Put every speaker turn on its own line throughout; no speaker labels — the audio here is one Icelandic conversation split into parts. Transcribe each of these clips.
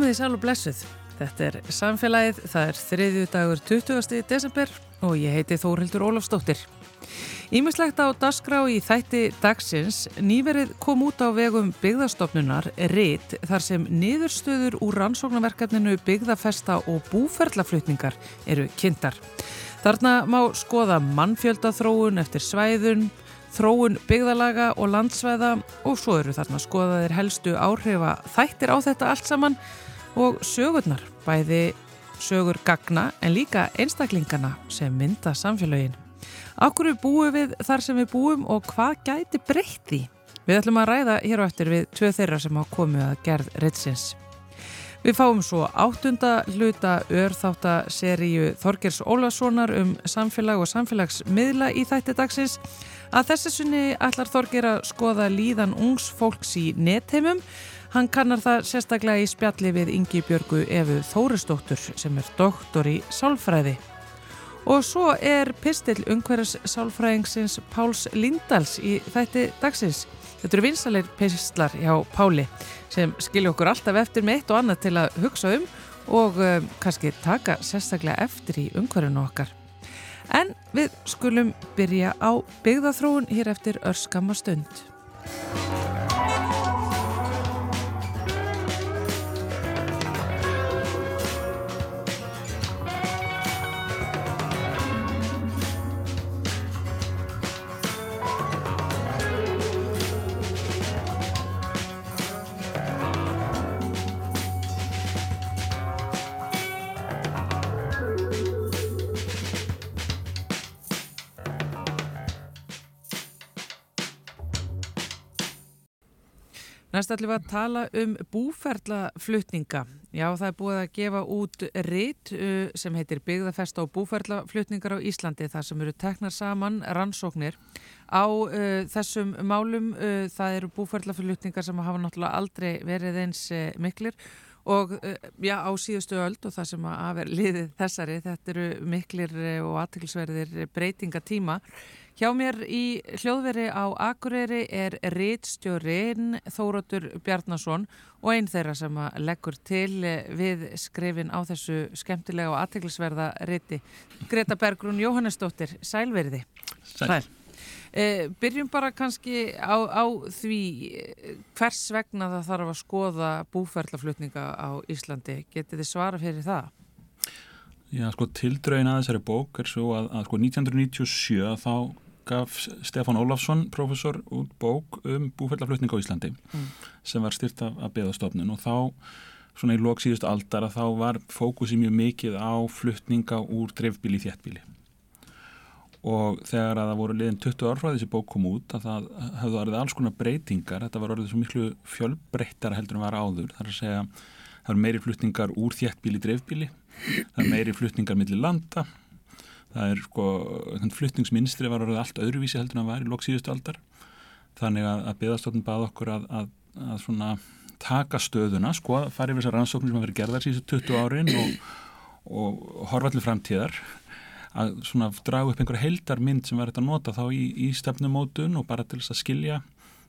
Komið í sæl og blessuð. Þetta er samfélagið, það er þriðju dagur 20. desember og ég heiti Þórildur Ólafsdóttir. Ímislegt á dasgrá í þætti dagsins nýverið kom út á vegum byggðastofnunar RIT þar sem niðurstöður úr rannsóknarverkefninu byggðafesta og búferlaflutningar eru kynntar. Þarna má skoða mannfjöldathróun eftir svæðun, þróun byggðalaga og landsvæða og svo eru þarna skoðaðir helstu áhrifa þættir á þetta allt saman og sögurnar, bæði sögur gagna en líka einstaklingana sem mynda samfélagin. Akkur búum við þar sem við búum og hvað gæti breytti? Við ætlum að ræða hér á eftir við tvö þeirra sem hafa komið að gerð reytsins. Við fáum svo áttunda hluta örþáttaseríu Þorgers Ólasonar um samfélag og samfélagsmiðla í þætti dagsins. Að þessi sunni ætlar Þorger að skoða líðan ungs fólks í netheimum. Hann kannar það sérstaklega í spjalli við Ingi Björgu Efu Þóristóttur sem er doktor í sálfræði. Og svo er pistill umhverjus sálfræðingsins Páls Lindals í þætti dagsins. Þetta eru vinsalir pistlar hjá Páli sem skilja okkur alltaf eftir með eitt og annað til að hugsa um og um, kannski taka sérstaklega eftir í umhverjunu okkar. En við skulum byrja á byggðaþróun hér eftir örskama stund. Næst ætlum við að tala um búferlaflutninga. Já, það er búið að gefa út ritt uh, sem heitir Byggðafesta og búferlaflutningar á Íslandi þar sem eru teknar saman rannsóknir á uh, þessum málum. Uh, það eru búferlaflutningar sem hafa náttúrulega aldrei verið eins uh, miklir og uh, já, á síðustu öld og það sem að er liðið þessari, þetta eru miklir uh, og aðtilsverðir breytingatíma. Hjá mér í hljóðveri á Akureyri er Ritstjórin Þórótur Bjarnason og einn þeirra sem leggur til við skrifin á þessu skemmtilega og aðteglisverða riti. Greta Bergrún Jóhannesdóttir, sælverði.
Sæl.
Sæl. Eh, byrjum bara kannski á, á því hvers vegna það þarf að skoða búferlaflutninga á Íslandi. Getið þið svara fyrir það?
Já, sko, tildrögin að þessari bók er svo að, að sko 1997 þá gaf Stefán Ólafsson, professor, út bók um búfellaflutning á Íslandi
Mm.
sem var styrt af, af beðastofnun og þá, svona í lók síðust aldar að þá var fókusi mjög mikið á flutninga úr dreifbíli í þjættbíli og þegar að það voru liðin 20 ár frá þessi bók kom út að það höfðu orðið alls konar breytingar. Þetta var orðið svo miklu fjölbreyttara heldur en var áður, þar að segja það eru meiri flutningar úr þjættbíli í dreifbíli það er meiri flutningar millir landa það er sko, þannig flutningsminstri var orðið allt öðruvísi heldur en það var í lók síðustu aldar. Þannig að, að beðastofnun bað okkur að, að, að svona taka stöðuna, sko, fara yfir þessar rannsóknir sem hafa verið gerðar síðustu 20 árin og, og horfa allir framtíðar. Að svona draga upp einhverja heildarmynd sem verður þetta að nota þá í, í stefnumótun og bara til þess að skilja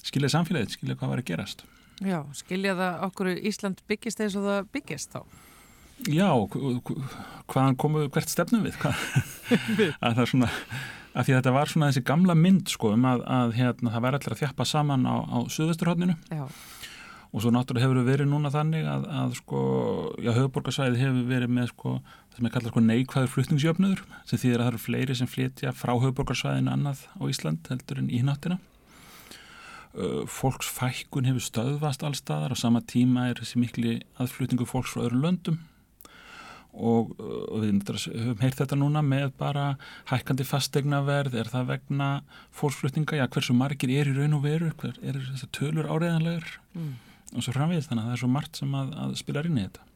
skilja samfélagið, skilja hvað var að gerast.
Já, skilja það okkur Ísland byggist eins og það byggist þá?
Já, hvaðan komu hvert stefnum við? Að það er svona að því að þetta var svona þessi gamla mynd sko um að, að hérna, það væri allir að þjappa saman á, á suðvesturhóttinu
Já,
og svo náttúrulega hefur verið núna þannig að, að sko, já, höfuborgarsvæðið hefur verið með sko, það sem er kallað sko neikvæður flutningsjöfnöður sem þýðir að það eru fleiri sem flytja frá höfuborgarsvæðinu annað á Ísland heldur en í náttina. Fólksfækkun hefur stöðvast allstaðar á sama tíma er þessi mikli aðflutningu fólks frá öðrum löndum og, og við höfum heyrt þetta núna með bara hækkandi fastegnaverð, er það vegna fólksflutninga, já hversu margir er í raun og veru, hver er þessi tölur áreðanlegar
mm.
og svo framvið þannig að það er svo margt sem að, að spila inn í þetta.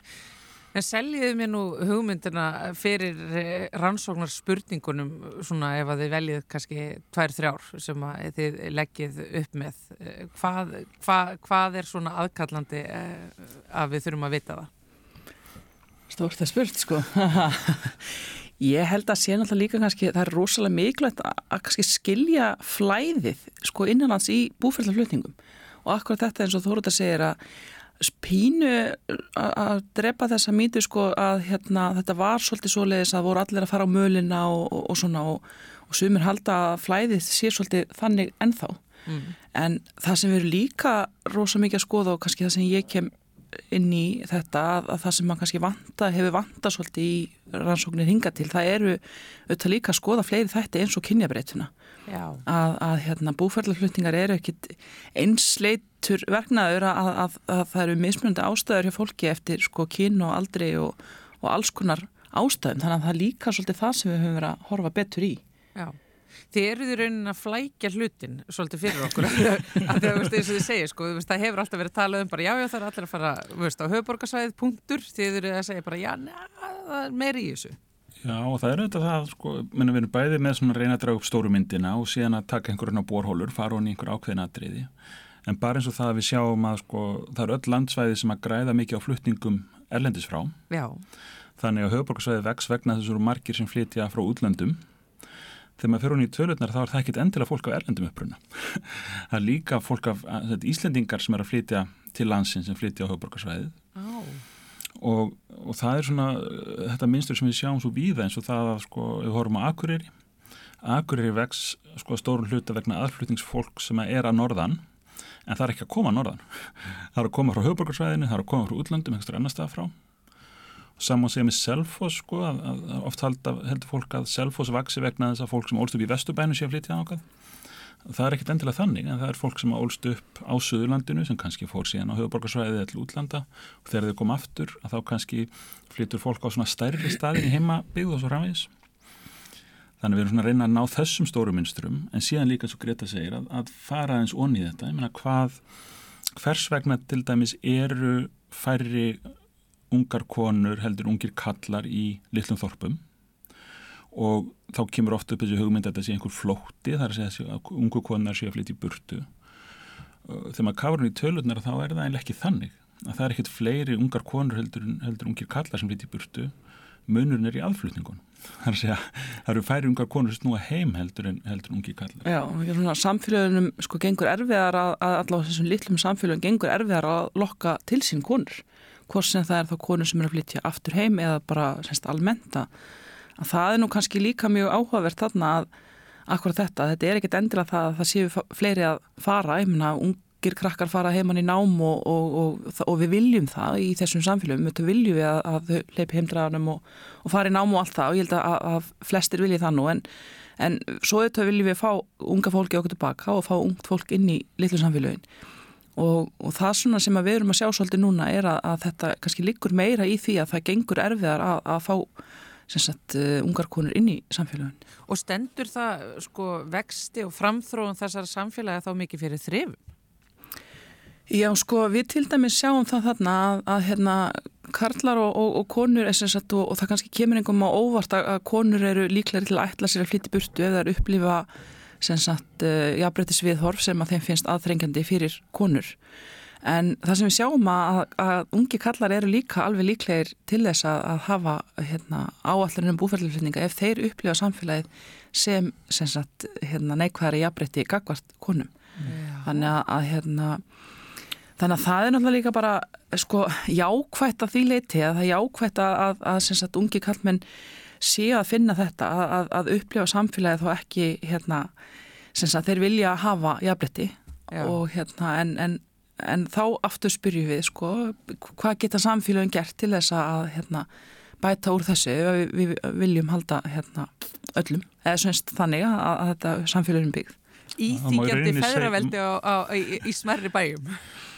En seljiðu mér nú hugmyndina fyrir eh, rannsóknar spurningunum svona ef að þið veljið kannski tvær þrjár sem að þið leggið upp með. Eh, Hvað, hvað, hvað er svona aðkallandi eh, að við þurfum að vita það?
Stórt að spurt sko. Ég held að sé náttúrulega líka kannski það er rosalega mikilvægt að, kannski skilja flæðið sko innanlands í búferðarflutningum og akkurat þetta eins og Þóruða segir að, pínu að drepa þessa mýtu sko að hérna, þetta var svolítið svoleiðis að voru allir að fara á mölina og, og, og svona og, og sumir halda að flæðið sé svolítið þannig ennþá. Mm. en það sem við erum líka rosa mikið að skoða og kannski það sem ég kem inn í þetta að, að það sem maður kannski vanta, hefur vanta svolítið í rannsóknir hinga til, það eru auðvitað líka að skoða fleiri þætti eins og kynjabreitina að, að hérna, búferðarflutningar eru ekkit einsleitur verknaður að, að, að það eru mismunandi ástæður hjá fólki eftir sko kyn og aldri og, og alls konar ástæðum, þannig að það er líka svolítið það sem við höfum verið að horfa betur í.
Já þið eruð í raunin að flækja hlutin svolítið fyrir okkur. Að það er að þið segja sko, það hefur alltaf verið að tala um bara já já það er allir að fara veist, á höfuborgarsvæðið punktur, þið eru að segja bara já það er meiri í þessu.
Já og það er auðvitað það sko, menn við erum bæðið með svona að reyna að draga upp stóru myndina og síðan að taka einhverjum á borhólur, fara hún í einhver ákveðin aðriði en bara eins og það að við sjáum að sko, það eru öll landsvæði sem að græða mikið á flutningum erlendis frá.
Já.
þannig að höfuborgarsvæði vex vegna þessuru margir sem flytja frá útlöndum þegar maður fyrir hún í tölutnar þá er það ekkit endilega fólk af erlendum uppruna. Það er líka fólk af þetta, Íslendingar sem er að flytja til landsin sem flytja á höfborgarsvæðið
oh.
og, og það er svona þetta minnstur sem við sjáum svo víða eins og það að sko, við horfum á Akureyri. Akureyri vex sko stórun hluta vegna aðflutningsfólk sem er að norðan en það er ekki að koma að norðan. Það er að koma frá höfborgarsvæðinu, það er að koma frá útlöndum eitthvað annar stað frá saman segja með Selfos sko, að, að oft heldur fólk að Selfos vaksi vegna þess að fólk sem ólst upp í Vesturbænu sé að flytja ákvað. Það er ekkit endilega þannig en það er fólk sem ólst upp á Suðurlandinu sem kannski fór síðan á höfuborgarsvæðið eða til útlanda og þegar þau kom aftur að þá kannski flytur fólk á svona stærri staðin í heimabíð og svo framvegis. Þannig við erum svona að reyna að ná þessum stóru minnstrum en síðan líka og Greta segir að, að fara eins onni þetta. Ég meina hvað, hvers vegna til dæmis eru færri ungar konur heldur ungir kallar í litlum þorpum. Og þá kemur ofta upp þessi hugmynd að þetta sé einhver flótti þar að segja að ungu konar sé að flytja í burtu. Þegar maður káður hún í tölurnar þá er það einlega ekki þannig. Að það er ekkert fleiri ungar konur heldur, heldur ungir kallar sem flytja í burtu. Munurinn er í aðflutningun það er að segja, það eru færi ungar konur sem snúa heim heldur en heldur ungir kallar
Já, samfélagunum sko gengur erfiðar að, að allavega þessum litlum samfélagum gengur erfiðar að lokka til sín konur hvort sem það er þá konur sem er að flytja aftur heim eða bara semst almenta að það er nú kannski líka mjög áhugavert þarna að akkurat þetta, þetta er ekkert endilega það að það séu fleiri að fara, ég menna ungir krakkar fara heimann í nám og, og, og, og við viljum það í þessum samfélagum, við viljum við að, að þau leipi heimdraðanum og fara í nám og allt það og ég held að, að flestir vilji það nú en, en svo auðvitað viljum við fá unga fólki okkur tilbaka og fá ungt fólk inn í litlu samfélagin Og, og það svona sem við erum að sjá svolítið núna er að, að þetta kannski liggur meira í því að það gengur erfiðar að, að fá sagt, uh, ungar konur inn í samfélagin.
Og stendur það sko vexti og framþróun þessar samfélagi þá mikið fyrir þrifum?
Já sko við til dæmis sjáum það þarna að, að hérna karlar og, og, og konur sagt, og, og það kannski kemur einhverjum á óvart að konur eru líklega til að ætla sér að flytja burtu eða upplifa sem sagt eh, jafnbrettis viðhorf sem að þeim finnst aðþrengjandi fyrir konur. En það sem við sjáum að, að ungi kallar eru líka alveg líklegir til þess að, að hafa hérna, áallarinn um búferðluflutninga ef þeir upplifa samfélagið sem, sem sagt, hérna, neikvæðari jafnbretti gagvart konum. Já. Þannig að, að hérna, þannig að það er náttúrulega líka bara sko, jákvætt að því leiti að það er jákvætt að, að sagt, ungi kallmenn sé að finna þetta að, að upplifa samfélagið þá ekki hérna, sem að þeir vilja hafa jafnletti og hérna en, en, en þá aftur spyrjum við sko hvað geta samfélagin gert til þess að hérna, bæta úr þessu við, við viljum halda hérna, öllum? Eða svonst þannig að, að þetta samfélagin byggð?
Íþýgjandi feðraveldi á, á, í, í smerri bæjum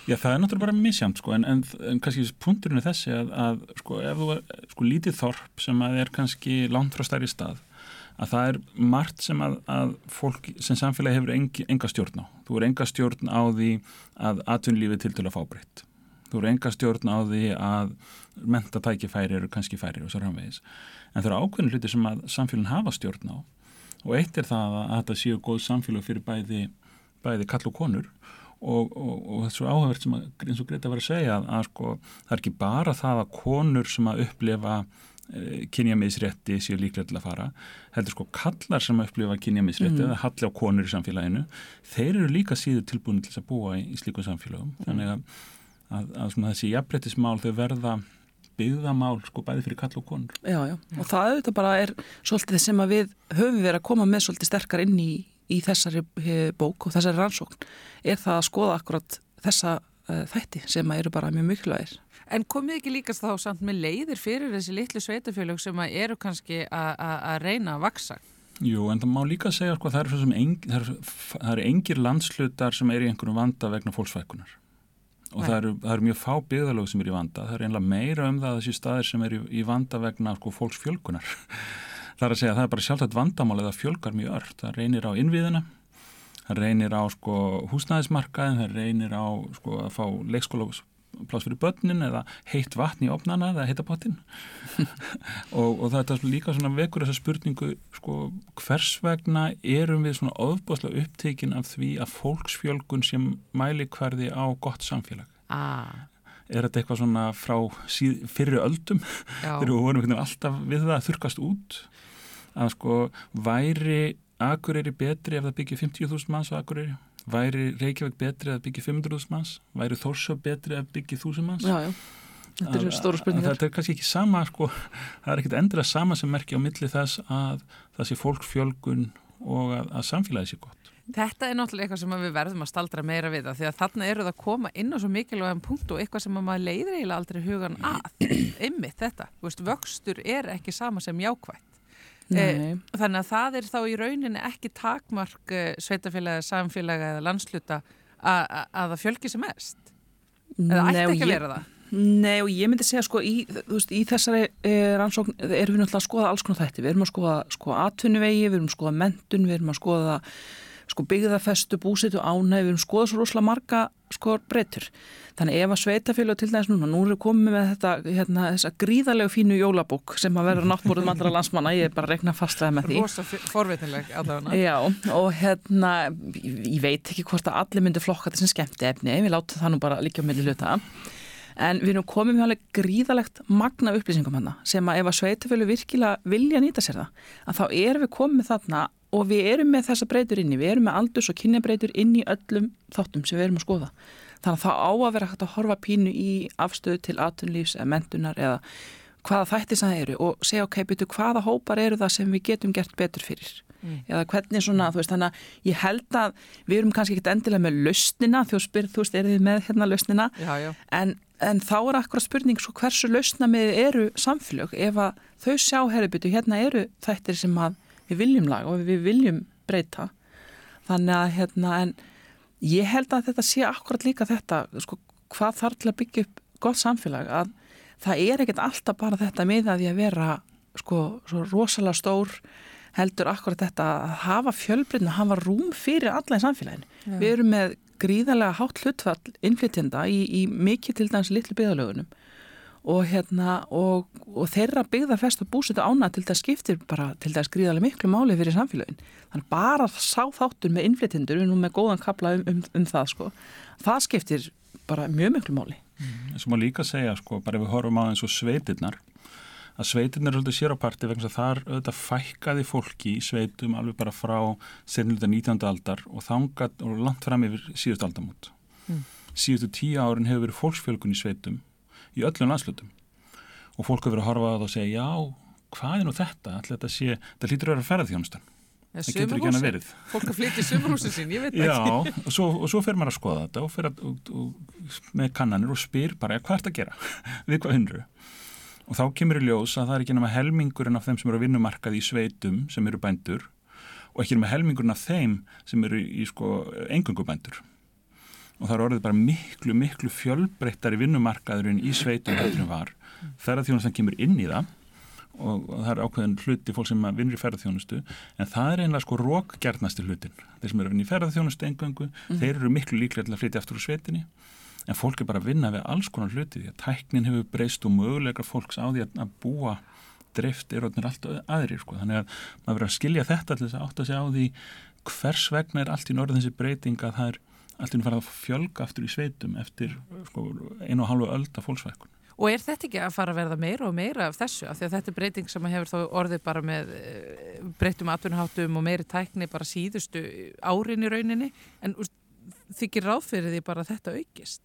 Já, það er náttúrulega bara misjamt sko, en, en, en kannski punkturinn er þessi að, að sko, ef þú er sko, lítið þorp sem að er kannski langt frá stærri stað, að það er margt sem að, að fólk sem samfélagi hefur engi, enga stjórn á. Þú er enga stjórn á því að atvinnlífið til til að fá breytt. Þú er enga stjórn á því að mentatækifæri eru kannski færi og svo ramvegis. En það eru ákveðin hluti sem að samfélagin hafa stjórn á og eitt er það að þetta séu góð samfélag fyrir bæði, bæði kall og konur og, og, og þetta er svo áhugavert sem að, eins og Greta var að segja að, að sko, það er ekki bara það að konur sem að upplefa e, kynjamiðsrétti séu líklega til að fara heldur sko kallar sem að upplefa kynjamiðsrétti mm. eða halli á konur í samfélaginu þeir eru líka síður tilbúin til að búa í, í slíku samfélagum mm. þannig að að, að svona, þessi jafnbrettismál þau verða byggðamál sko bæði fyrir kall og konur.
Já, já, og það auðvitað bara er svolítið sem að við höfum verið að koma með svolítið sterkar inn í, í þessari eh, bók og þessari rannsókn er það að skoða akkurat þessa uh, þætti sem eru bara mjög mikilvægir.
En komið ekki líkast þá samt með leiðir fyrir þessi litlu sveitafjölug sem eru kannski að reyna að vaksa?
Jú, en það má líka segja sko það eru eng, er engir landslutar sem er í einhverjum vanda vegna fólksvækunar og það eru, það eru mjög fá byggðalög sem er í vanda, það er einlega meira um það þessi staðir sem er í, í vanda vegna sko, fólks fjölkunar. Það er að segja að það er bara sjálft að vandamál eða fjölkar mjög ört, það reynir á innviðina, það reynir á sko, húsnæðismarkaðin, það reynir á sko, að fá leikskóla pláss fyrir börnin eða heitt vatn í opnana eða heitapottin og, og það er líka svona vekur þessa spurningu sko hvers vegna erum við svona ofbáslega upptekinn af því að fólksfjölgun sem mæli hverði á gott samfélag?
Ah.
er þetta eitthvað svona frá síð, fyrir öldum? Þegar við vorum alltaf við það að þurkast út að sko væri Akureyri betri ef það byggir 50.000 manns á Akureyri? Væri Reykjavík betri að byggja 500.000 manns, væri Þórsjó betri að byggja 1000 manns?
Já, já. Þetta eru stóru spurningar.
Þetta er kannski ekki sama sko, það er ekkit endilega sama sem merkja á milli þess að það sé fólksfjölgun og að, að samfélagi sé gott.
Þetta er náttúrulega eitthvað sem við verðum að staldra meira við það því að þarna eru það að koma inn á svo mikilvægum punkt og eitthvað sem maður leiðir eiginlega aldrei hugan að, ymmið þetta, vöxtur er ekki sama sem jákvægt
E,
þannig að það er þá í rauninni ekki takmark e, sveitafélaga, samfélaga eða landsluta að það fjölgi sem mest? Eða ætti ekki að vera það?
Nei og ég myndi segja sko í, veist, í þessari e, rannsókn erum við náttúrulega að skoða alls konar þætti, við erum að skoða sko atvinnuvegi, við erum að skoða mentun, við erum að skoða sko byggðarfestu, búsitu, erum skoðað svo rosalega marga sko breytur. Þannig ef að sveitafélag til dæmis núna, nú við komið með þetta, hérna, þessa gríðarlegu fínu jólabók sem að vera náttmórið mandra landsmanna, ég er bara að regna fastlega með því.
Rosa forveitinleg allavega.
Já, og hérna, ég veit ekki hvort að allir myndi flokka þetta sem skemmti efni, við látum það nú bara líka með hluta. En við erum komið með alveg gríðalegt magna upplýsingum hann sem að ef að sveitafélag virkilega vilja nýta sér það, að þá erum við komið þarna og við erum með þessa breytur inni, við erum með aldurs og kynjabreytur inn í öllum þáttum sem við erum að skoða. Þannig að það á að vera hægt að horfa pínu í afstöðu til atunlífs eða mentunar eða hvaða þætti sem það eru og segja ok, betur hvaða hópar eru það sem við getum gert betur fyrir. Mm. Eða hvernig svona, þú veist, þannig að ég held að við erum kannski ekki endilega með lausnina, þú spyrir, þú veist, er þið með hérna lausnina,
já, já.
En, en þá er akkurat spurning svo hversu lausna með eru samfélög ef að þau sjá, herri, betur, hérna eru þættir sem að við viljum laga og við viljum breyta þannig að hérna en ég held að þetta sé akkurat líka þetta sko hvað þarf til að byggja upp gott samfélag að það er ekkert alltaf bara þetta með að að vera sko svo rosalega stór heldur akkurat þetta að hafa fjölbreytna, hafa rúm fyrir alla í samfélaginu. Ja. Við erum með gríðarlega hátt hlutfall innflytjenda í, í mikið til dæmis litlu byggðalögunum og, hérna, og, og þeirra byggðarfest og búsett ána til það skiptir bara til það skriðarlega miklu máli fyrir samfélagin þannig bara sá þáttur með innflytjendur við erum með góðan kapla um, um, um það sko. það skiptir bara mjög miklu máli
mm, Svo má líka segja sko, bara ef við horfum á eins og sveitirnar að sveitirnar er svolítið sér á parti vegna þar auðvitað fækkaði fólki í sveitum alveg bara frá sennilega 19. aldar og þangat og langt fram yfir síðust aldamút mm. síðustu tíu árin hefur verið fólksfjölgun í sveitum í öllum landslutum og fólk hefur að horfa að það og segja já, hvað er nú þetta? Þetta sé, þetta lítur að vera ferðarþjónustan það getur ekki hana verið
Fólk að flytja sömurhúsin sín, ég veit
ekki Já, og svo, og svo fer maður að skoða þetta og fer að, og, og, með kannanir og spyr bara, hvað er þetta að gera? við hvað hundru? Og þá kemur í ljós að það er ekki náma helmingurinn af þeim sem eru að vinnumarkað í sveitum sem eru bændur og ekki náma helmingurinn af þeim sem eru í sko engungubændur og það er orðið bara miklu, miklu fjölbreyttari vinnumarkaðurinn í sveitum en var. Ferðarþjónustan kemur inn í það og, það er ákveðin hluti fólk sem vinnur í ferðarþjónustu en það er einlega sko rókgjarnasti hlutin. Þeir sem eru að vinna í ferðarþjónustu engöngu, mm. þeir eru miklu líklega til að flytja aftur úr sveitinni en fólk er bara að vinna við alls konar hluti því að tæknin hefur breyst og mögulegra fólks á því að búa drift er orðinir allt aðrir sko. Þannig að maður verður að skilja þetta til þess að átta sig á því hvers vegna er allt í norðin þessi breyting að það er allt í nú farað að fjölga aftur í sveitum eftir sko, einu og halvu öld af fólksvækun.
Og er þetta ekki að fara að verða meira og meira af þessu? Af því að þetta er breyting sem hefur þá orðið bara með eh, breytum atvinnháttum og meiri tækni bara síðustu árin í rauninni en þykir ráð fyrir því bara þetta aukist?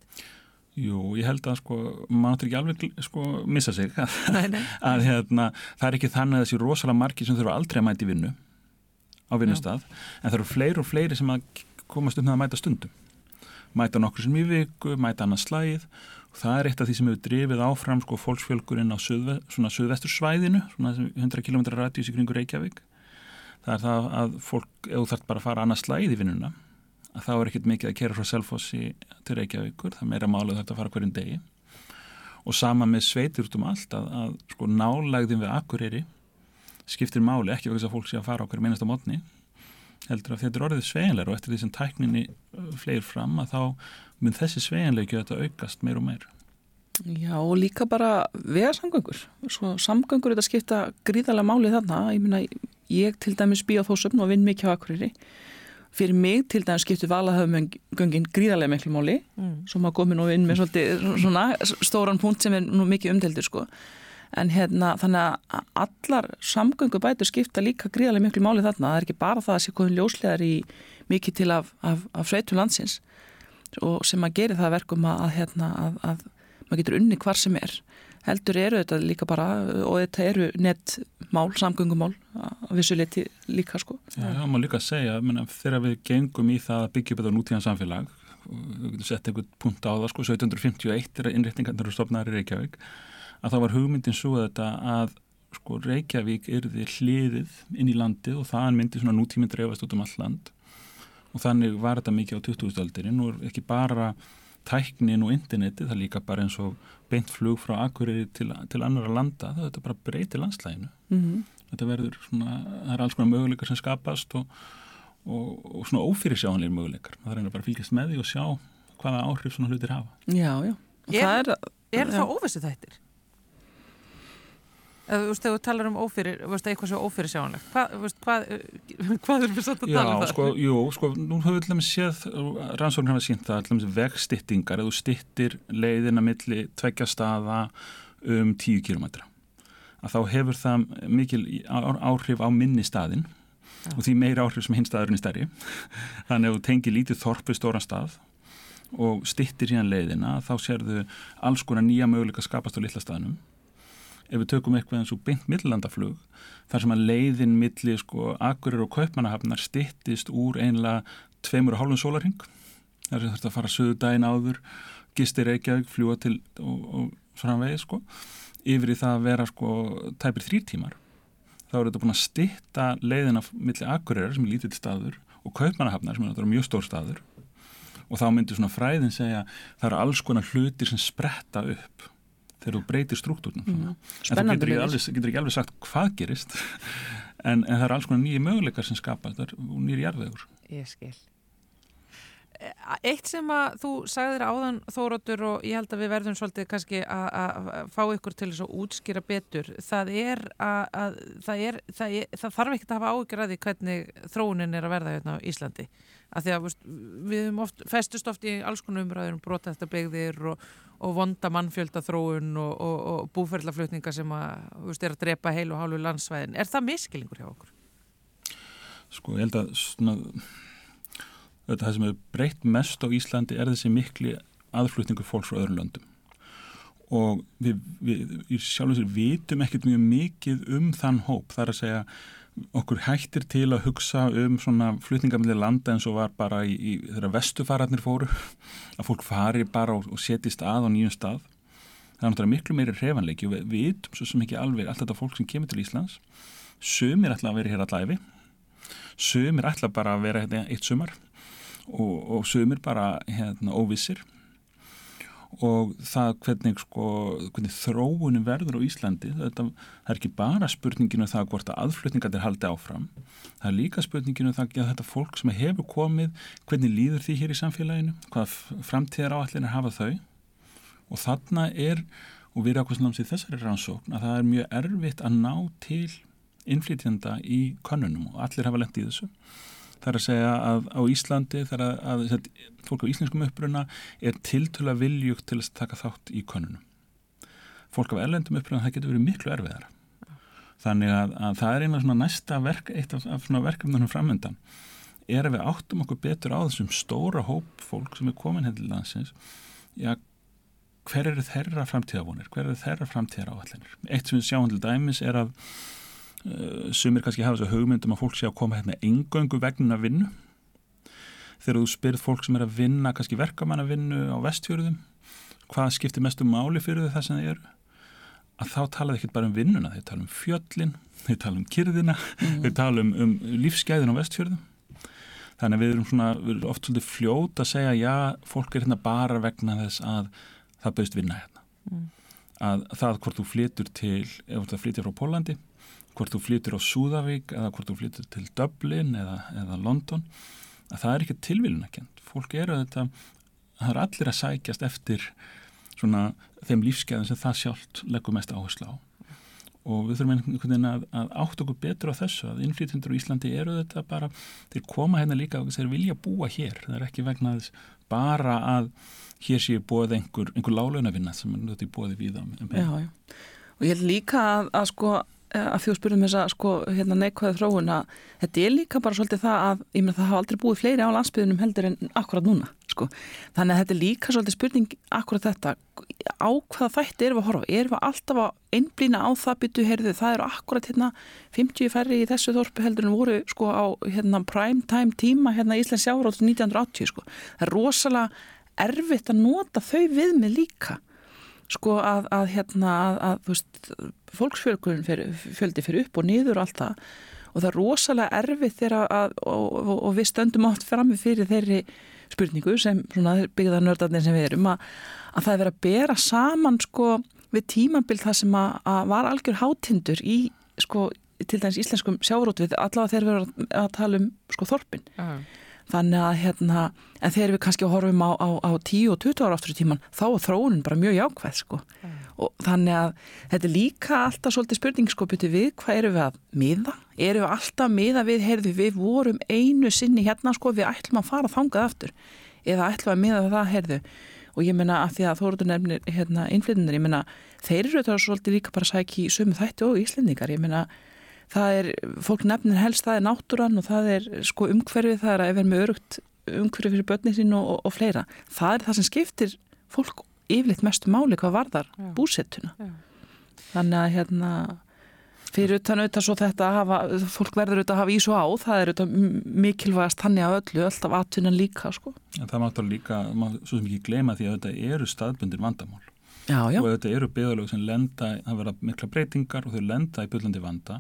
Jú, ég held að sko, maður náttúrulega ekki alveg sko missa sig að,
Nei, nei.
að hérna, það er ekki þannig að þessi rosalega margi sem þurfa aldrei að mæta í vinnu á vinnustaf, en það eru fleiri og fleiri sem að komast um það að mæta stundum. Mæta nokkur sem í viku, mæta annað slæð og það er eitt af því sem hefur drifið áfram sko fólksfjölkurinn á suðve, svona suðvestursvæðinu, svona 100 km radíus í kringu Reykjavík. Það er það að fólk, ef þú þarf bara að fara annað slæð í vinnuna að þá er ekkert mikið að kera frá Selfossi til Reykjavíkur, það er meira málið þetta að fara hverjum degi. Og sama með sveitur út um allt að, að sko nálægðin við Akureyri skiptir máli, ekki vegna að fólk sé að fara á hverju minnasta mótni heldur að þetta er orðið sveginlegur og eftir því sem tækninni fleir fram að þá mun þessi sveginlegi að þetta aukast meir og meir
Já og líka bara vegarsamgöngur svo samgöngur þetta skipta gríðarlega máli þarna, ég minna ég til dæmis bý á þósöfn og vinn mikið á Akureyri. Fyrir mig til dæmis skiptu valaðhafumgöngin gríðarlega miklu máli. Mm. svo maður komin og inn með svolítið svona stóran punkt sem er nú mikið umdeldur sko en hérna þannig að allar samgöngubætur skipta líka gríðarlega miklu máli þarna, það er ekki bara það að sé komin ljóslegar í mikið til af, af, af sveitum landsins og sem að gera það verkum að, hérna, að, að maður getur unni hvar sem er. Heldur eru þetta líka bara og þetta eru nettmál, samgöngumál að vissu liti líka sko.
Já, það má líka að segja, menna, þegar við gengum í það að byggja upp þetta nútíðan samfélag við getum sett einhvern punkt á það sko 1751 er innréttingarnir og stofnaður í Reykjavík að það var hugmyndin svo þetta að sko Reykjavík erði hliðið inn í landið og það myndi svona nútíminn dreifast út um all land. Og þannig var þetta mikið á 2000-aldinni nú er ekki bara tæknin og interneti, það líka bara eins og beint flug frá Akureyri til, til annara landa, það er bara breyti landslæginu mm -hmm. þetta verður svona það er alls konar möguleikar sem skapast og, og, og svona ófyrirsjáanleir möguleikar. Það er bara að fylgjast með því og sjá hvaða áhrif svona hlutir hafa.
Já, já.
Er, er, er það óvissu þættir? Þú veist, þegar þú talar um ófyrir, veist, eitthvað svo ófyrir sjáanlegt, hvað, veist, hvað, hvað er við satt að tala um það?
Sko, jú, sko, nú höfum við dæmis séð, rannsóknir hafa sínt það, dæmis vegstittingar, þú stittir leiðina milli tveggja staða um tíu kilometra, að þá hefur það mikil áhrif á minni staðin Já. og því meira áhrif sem hinn staðurinn er stærri, þannig að þú tengir lítið þorpu stóran stað og stittir síðan leiðina, þá sérðu alls konar nýja möguleika skapast á litla staðnum ef við tökum eitthvað eins og beint millandaflug þar sem að leiðin milli sko Akurir og Kaupmannahafnar stittist úr einlega tveimur og hálfum sólarhing þar sem þurft að fara söðu dæin áður gistir Reykjavík, fljúa til og, og vegi sko yfir í það að vera sko tæpir þrý tímar þá er þetta búin að stitta leiðina milli Akurirar sem er lítið staður og Kaupmannahafnar sem er mjög stór staður. Og þá myndir svona fræðin segja það eru alls konar hlutir sem spretta upp þegar þú breytir struktúrnum mm. en þú getur ekki, alveg, getur ekki alveg sagt hvað gerist en, en það er alls konar nýju möguleikar sem skapa þetta er nýri jarðvegur.
Ég skil. Eitt sem að þú sagðir áðan Þóróttur og ég held að við verðum svolítið kannski að fá ykkur til þess að útskýra betur það er að, að það, er, það, er, það þarf ekki að hafa ágjör að því hvernig þróunin er að verða hérna á Íslandi að því að veist, við oft, festust oft í alls konar umræður um brota eftir begðir og, og vonda mannfjölda þróun og, og, og búferðlaflutninga sem að, veist, er að drepa heil og hálfu landsvæðin. Er það miskilingur hjá okkur?
Sko ég held að svona það sem er breytt mest á Íslandi er þessi mikli aðflutningu fólks frá öðrum löndum og við, við sjálf og sér vitum ekkert mjög mikið um þann hóp þar að segja okkur hættir til að hugsa um svona flutningamillir landa eins og var bara í, í þeirra vestufararnir fóru að fólk fari bara og, og setjist að á nýjum stað. Það er náttúrulega miklu meiri hrefanleiki og við vitum svo sem ekki alveg allt þetta fólk sem kemur til Íslands. Sömur ætla að vera hér allæfi sömur ætla bara að vera hérna eitt sumar og, og sömur bara hérna óvissir og það hvernig, sko, hvernig þróunum verður á Íslandi þetta er ekki bara spurninginu um það hvort að aðflutningar er haldið áfram. Það er líka spurninginu um það að þetta fólk sem hefur komið, hvernig líður því hér í samfélaginu, hvað framtíðar áallir er hafa þau. Og þarna er, og við erum ákveðsum náms í þessari rannsókn, að það er mjög erfitt að ná til innflytjanda í konunum og allir hafa lett í þessu Það er að segja að á Íslandi þegar að, að, að fólk á íslenskum uppruna er tiltöla viljugt til að taka þátt í konunum. Fólk af erlendum uppruna það getur verið miklu erfiðara. Þannig að, að það er eina svona næsta verk, eitt af, af svona verkefnunum framöndan er að við áttum okkur betur á þessum stóra hóp fólk sem er komin hendur landsins. Já, hver eru þeirra framtíðavonir, hver eru þeirra framtíðar áallinir. Eitt sem við sjáum til dæmis er að sumir kannski hafa þessu hugmyndum að fólk sé að koma hérna engöngu vegna vinnu. Þegar þú spyrð fólk sem er að vinna, kannski verkamanna vinnu á vestfjörðum, hvað skiptir mestu máli fyrir þau það sem þau eru, að þá talaðu ekki bara um vinnuna, þau tala um fjöllin, þau tala um kyrðina, mm. þau tala um, um lífsgæðin á vestfjörðum. Þannig að við erum, svona, við erum oft svolítið fljót að segja já, fólk er hérna bara vegna þess að það bauðst vinna hérna. Mm. Að það hvort þú flytur til, ef þú flytur frá Pólandi, hvort þú flytur á Súðavík eða hvort þú flytur til Dublin eða, eða London, að það er ekki tilvílunakent. Fólk eru þetta, það er allir að sækjast eftir svona þeim lífskeiðin sem það sjálft leggur mest áherslu á. Og við þurfum einhvern veginn að, að átt okkur betur á þessu að innflytjendur á Íslandi eru þetta bara, þeir koma hérna líka og þeir vilja búa hér, það er ekki vegna þess bara að hér séu búið einhver, einhver lálaunavinna sem er náttúrulega búið við um, um
já, og ég held líka að, að sko því að spyrjum þess að sko hérna neikvæða þróun að þetta er líka bara svolítið það að menn það hafa aldrei búið fleiri á landsbyðunum heldur en akkurat núna sko. Þannig að þetta er líka svolítið spurning akkurat þetta. Á hvaða þætti erum við að horfa? Erum við alltaf að einblýna á það? Byttu heyrðu það eru akkurat hérna 50 færri í þessu þorpu heldur en voru sko á hérna prime time tíma hérna Íslands sjárótt 1980 sko. Það er rosalega erfitt að nota þau við með líka sko að, að hérna að, að þú veist, fólksfjölgun fjöldi fyrir upp og niður og allt það. Og það er rosalega erfið þegar að og, og, og við stöndum átt fram fyrir þeirri spurningu sem byggðar nördarnir sem við erum að, að það er verið að bera saman sko við tímabild það sem að var algjör hátindur í sko til dæmis íslenskum sjárótvið allavega þegar við erum að tala um sko þorpin. Uh -huh þannig að hérna, en þegar við kannski horfum á, á, á 10 og 20 ára áttur í tíman þá er þróunin bara mjög jákvæð sko. mm. og þannig að þetta er líka alltaf svolítið spurning sko byrju við hvað eru við að miða, eru við alltaf miða við, heyrðu við vorum einu sinni hérna sko við ætlum að fara þangað aftur eða ætlum að miða það, heyrðu og ég menna að því að þóruður nefnir hérna innflytjunir, ég menna þeir eru þetta svolítið líka bara sæki í sömu þætti og íslendingar, ég menna það er, fólk nefnir helst, það er náttúran og það er sko umhverfið, það er að vera með örugt umhverfið fyrir börnin sín og, og, og fleira. Það er það sem skiptir fólk yfirleitt mestu máli hvað varðar Já. búsettuna. Já. Þannig að hérna fyrir utan auðvitað svo þetta að hafa, fólk verður auðvitað að hafa ís og á, það er auðvitað mikilvægast hann í að öllu, alltaf atvinnan líka sko.
En það máttur líka, svo sem ekki glema því að þetta eru staðbundir vandamál.
Já, já.
og þetta eru byggðalög sem lenda, það verða mikla breytingar og þau lenda í byggðlandi vanda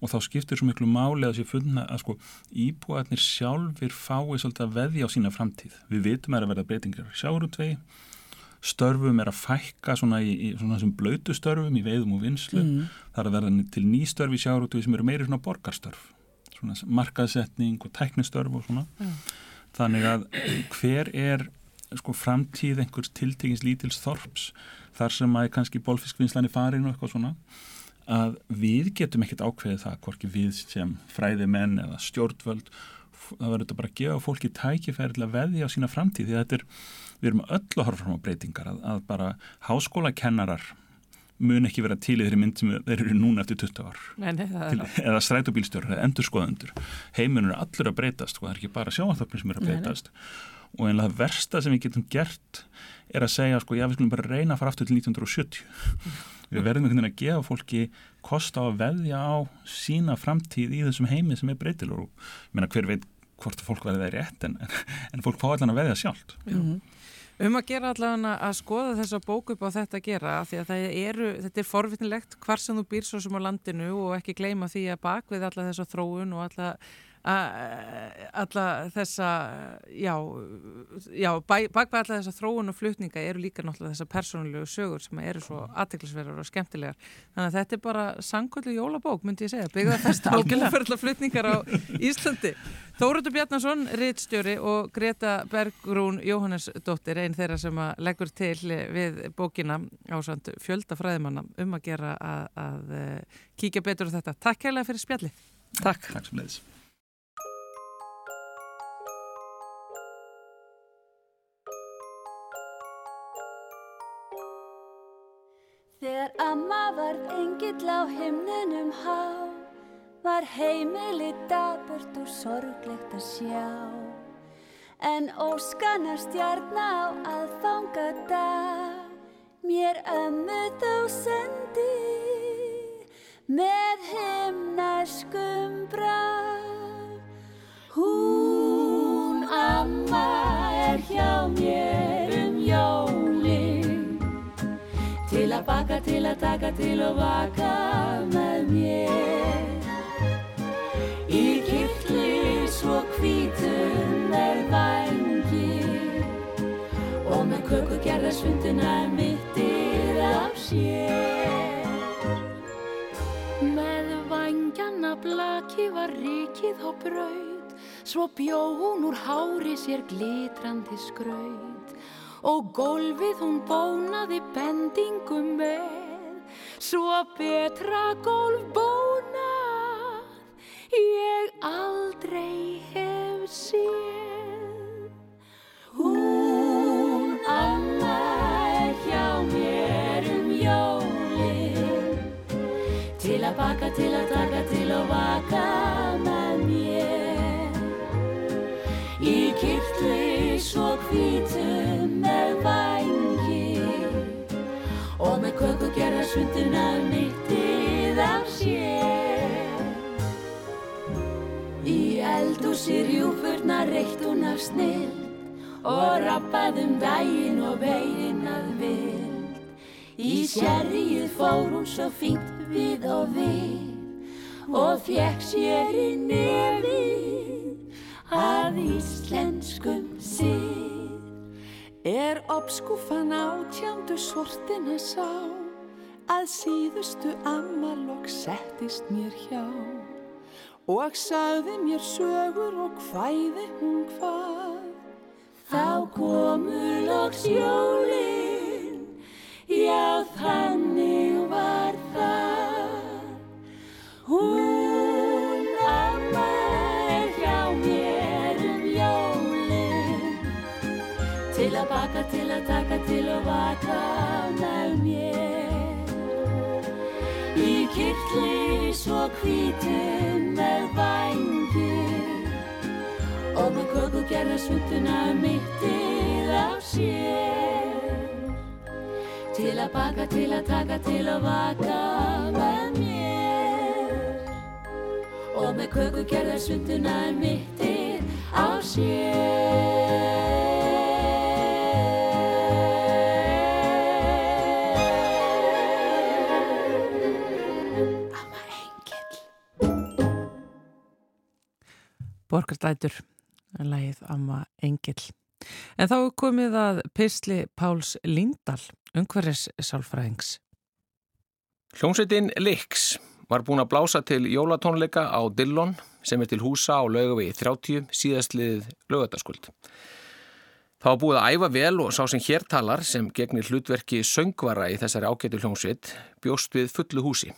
og þá skiptir svo miklu máli að sé funna að sko íbúarnir sjálfur fái svolítið að veðja á sína framtíð. Við vitum að það verða breytingar sjárutvegi, störfum er að fækka svona í, í svona þessum blöytu störfum í veiðum og vinslu, mm. það er að verða til ný störf í sjárutvegi sem eru meiri svona borgarstörf, svona markaðsetning og tæknistörf og svona. Mm. Þannig að hver er sko framtíð einhvers tiltegins lítils þorps þar sem að kannski bólfiskvinnslan er farin og eitthvað svona að við getum ekkert ákveðið það hvorki við sem fræði menn eða stjórnvöld. Það verður þetta bara að gefa fólki tækifæri til að veðja á sína framtíð því þetta er, við erum öll að horfa fram á breytingar að, að bara háskólakennarar mun ekki vera til í þeirri mynd sem þeir eru núna eftir 20 ár.
Nei, nei,
til, eða strætóbílstjórar eða endurskoðundur heimunum er allur að breytast og það er ekki bara sjáanþöfnum sem er að breytast nei, og einlega það versta sem við getum gert er að segja sko já við skulum bara reyna að fara aftur til 1970 við verðum einhvern veginn að gefa fólki kost á að veðja á sína framtíð í þessum heimi sem er breytilur og meina hver veit hvort fólk verði það rétt en, en fólk fá allan að veðja sjálft mm -hmm.
Um að gera allavega að skoða þessa bók upp á þetta að gera því að eru, þetta er forvitnilegt hvar sem þú býr svo sem á landinu og ekki gleyma því að bak við alla þessa þróun og alla alla þessa já, já bakvað alla þessa þróun og flutninga eru líka náttúrulega þessa persónulegu sögur sem eru svo aðteglisverðar og skemmtilegar. Þannig að þetta er bara sangkvöldu jólabók myndi ég segja, byggða þess að búferðla flutningar á Íslandi. Þóruður Bjarnason, rittstjóri og Greta Bergrún Jóhannesdóttir einn þeirra sem leggur til við bókina ásand fjöldafræðimanna um að gera að, að eh, kíkja betur á þetta. Takk kærlega fyrir spjalli
Takk,
Takk
amma varð engill á himninum há. Var heimili daburt og sorglegt að sjá. En óskanar stjarn á aðfanga dag mér ömmu þá sendi með himnarskum brá. Hún amma er hjá mér til að baka, til að taka, til að vaka með mér. Í kirkli svo hvítum er vangi og með köku gerða svundina mittir af sér. Með vangjana blaki var rikið á braud, svo bjó hún úr hári sér glitrandi skraud og gólfið hún bónaði bendingum með, svo betra gólf bónað ég aldrei hef séð. Hún amma er hjá mér um jólin til að baka, til að taka, til að vaka með mér. Í kirkli svo hvítum köku gerða svunduna mittið af sér. Í eldúsi rjúfurna reitt hún af snill og rappað um daginn og veginn að vild. Í sérrið fór hún svo fínt við og við og fekk sér í nefið að íslenskum sið. Er obskúfan átjándu sortina sá að síðustu ammalokk settist mér hjá og sagði mér sögur og hvæði hún hvað. Þá komu loks jólin, já þannig var það. Hún baka, til að taka, til að vaka með mér. Í kirkli svo hvítum með vangi og með köku gerða svunduna mittið á sér. Til að baka, til að taka, til að vaka með mér og með köku gerða svunduna mittið á sér.
Borgardætur, lagið Amma Engil. En þá komið að Pisli Páls Líndal, umhverfis sálfræðings.
Hljómsveitin Lix var búin að blása til jólatónleika á Dillon sem er til húsa á laugavegi 30 síðastliðið lögataskuld. Það var búið að æfa vel og sá sem hér talar sem gegnir hlutverki söngvara í þessari ágættu hljómsveit bjóst við fullu húsi.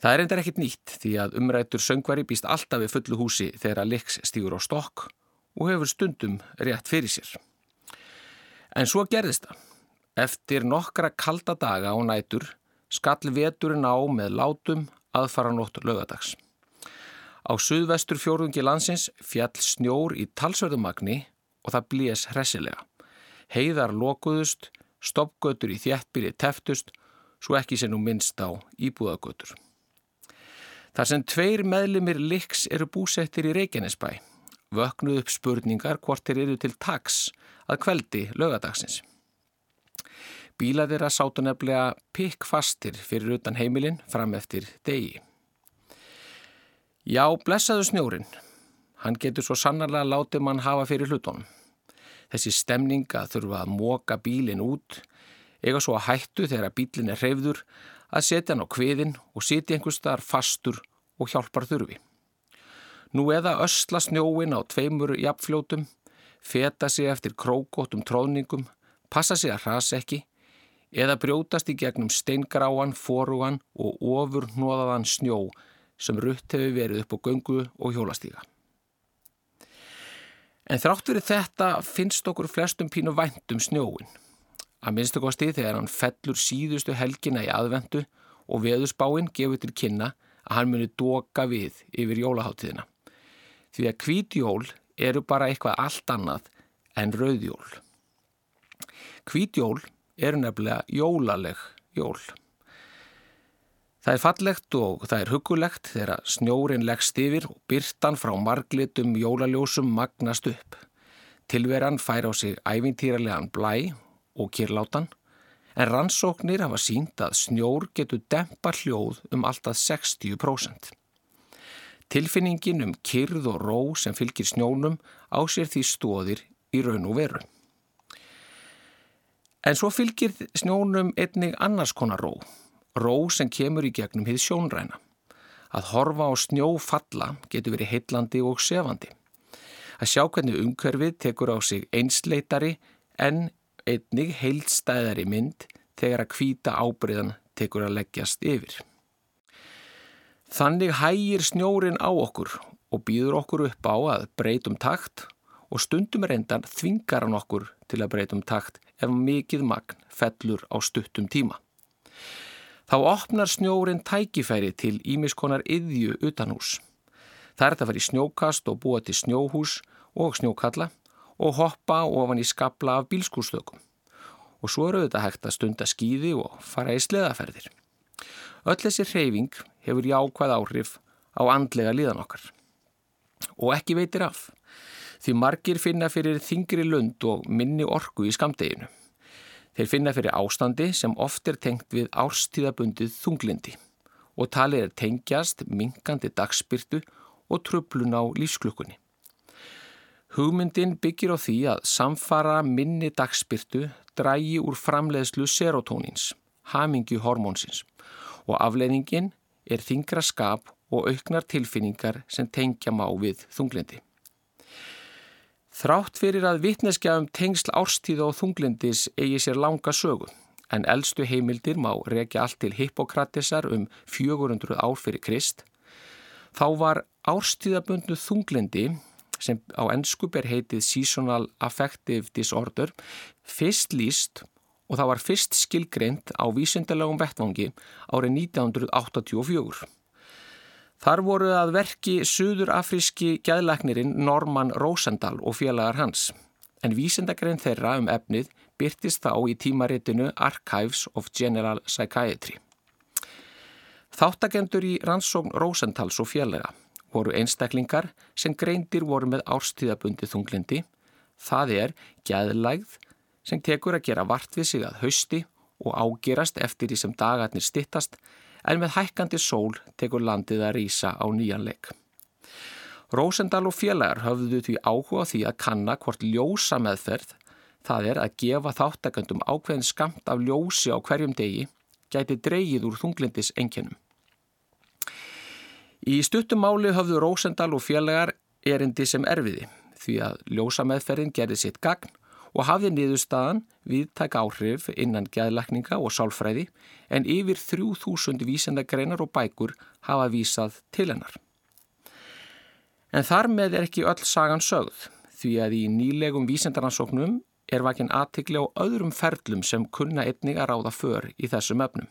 Það er endar ekkit nýtt því að umrættur söngvari býst alltaf við fullu húsi þegar að Lix stígur á stokk og hefur stundum rétt fyrir sér. En svo gerðist það. Eftir nokkra kalda daga á nætur skall veturinn á með látum aðfaranótt lögadags. Á suðvestur fjórðungi landsins fjall snjór í talsverðumagni og það blés hressilega. Heiðar lokuðust, stoppgötur í þjættbyrji teftust, svo ekki sem nú minnst á íbúðagötur. Þar sem tveir meðlimir Lix eru búsettir í Reykjanesbæ, vöknuð upp spurningar hvort þeir eru til taks að kveldi lögadagsins. Bíla þeirra sátu nefnilega pikk fastir fyrir utan heimilin fram eftir degi. Já, blessaðu snjórin. Hann getur svo sannarlega látið mann hafa fyrir hlutónum. Þessi stemning að þurfa að móka bílinn út, eiga svo að hættu þegar bílinn er hreyfður, að setja hann á kviðin og setja einhver staðar fastur og hjálpar þurfi. Nú eða ösla snjóin á tveimur jafnfljótum, feta sig eftir krókóttum tróðningum, passa sig að hrasa ekki, eða brjótast í gegnum steingráan, forugan og ofur hnoðaðan snjó sem rutt hefur verið upp á göngu og hjólastíga. En þrátt fyrir þetta finnst okkur flestum pínu vænt um snjóin. Að minnstu kosti þegar hann fellur síðustu helgina í aðvendu og veðusbáinn gefur til kynna að hann muni doka við yfir jólaháttíðina. Því að hvítjól eru bara eitthvað allt annað en rauðjól. Hvítjól eru nefnilega jólaleg jól. Það er fallegt og það er hugulegt þegar snjórin leggst yfir og byrtan frá marglitum jólaljósum magnast upp. Tilveran fær á sig ævintýralegan blæ og kýrlátan en rannsóknir hafa sínt að snjór getur dempa hljóð um alltaf 60%. Tilfinningin um kyrð og ró sem fylgir snjónum á sér því stóðir í raun og veru. En svo fylgir snjónum einnig annars konar ró, ró sem kemur í gegnum hið sjónræna. Að horfa á snjó falla getur verið heitlandi og sefandi. Að sjá hvernig umhverfið tekur á sig einsleitari en einnig heilstæðari mynd þegar að kvíta ábreyðan tekur að leggjast yfir. Þannig hægir snjórin á okkur og býður okkur upp á að breytum takt og stundum reyndan þvingar hann okkur til að breytum takt ef mikið magn fellur á stuttum tíma. Þá opnar snjórin tækifæri til ímiskonar yðju utanhús. Það er að vera í snjókast og búa til snjóhús og snjókalla og hoppa ofan í skabla af bílskúrstökum. Og svo eru þetta hægt að stunda skýði og fara í sleðaferðir. Öll þessi hreyfing hefur jákvæð áhrif á andlega líðan okkar. Og ekki veitir af, því margir finna fyrir þingri lund og minni orgu í skamdeginu. Þeir finna fyrir ástandi sem oft er tengt við árstíðabundið þunglindi og talið er tengjast minkandi dagspyrtu og tröflun á lífsklukkunni. Hugmyndin byggir á því að samfara minni dagspyrtu drægi úr framleiðslu serotónins, hamingju hormónsins og afleiðingin er þingra skap og auknar tilfinningar sem tengja má við þunglindi. Þrátt fyrir að vitneskja um tengsl árstíða og þunglindis eigi sér langa sögu, en eldstu heimildir má rekja allt til Hippokratisar um 400 ár fyrir Krist, þá var árstíðabundnu þunglindi, sem á ennskup er heitið Seasonal Affective Disorder, fyrst líst og það var fyrst skilgreint á vísindalegum vettvangi árið 1984. Þar voru að verki suðurafríski gæðlæknirinn Norman Rosendahl og félagar hans, en vísindagrein þeirra um efnið byrtist þá í tímaritinu Archives of General Psychiatry. Þáttagendur í rannsókn Rosendahls og félaga voru einstaklingar sem greindir voru með árstíðabundi þunglindi, það er gæðlægð sem tekur að gera vart við sig að hausti og ágerast eftir því sem dagarnir stittast en með hækkandi sól tekur landið að rýsa á nýjanleik. Rósendal og félagar höfðu því áhuga því að kanna hvort ljósa meðferð, það er að gefa þáttakandum ákveðin skamt af ljósi á hverjum degi, gæti dreyið úr þunglindis enginum. Í stuttumáli höfðu Rósendal og félagar erindi sem erfiði því að ljósa meðferðin gerði sitt gagn og hafði niðurstaðan viðtæk áhrif innan gæðlækninga og sálfræði en yfir 3000 vísendagreinar og bækur hafa vísað til hennar. En þar með er ekki öll sagan sögð því að í nýlegum vísendaransóknum er vakin aðtikli á öðrum ferlum sem kunna einnig að ráða för í þessum öfnum.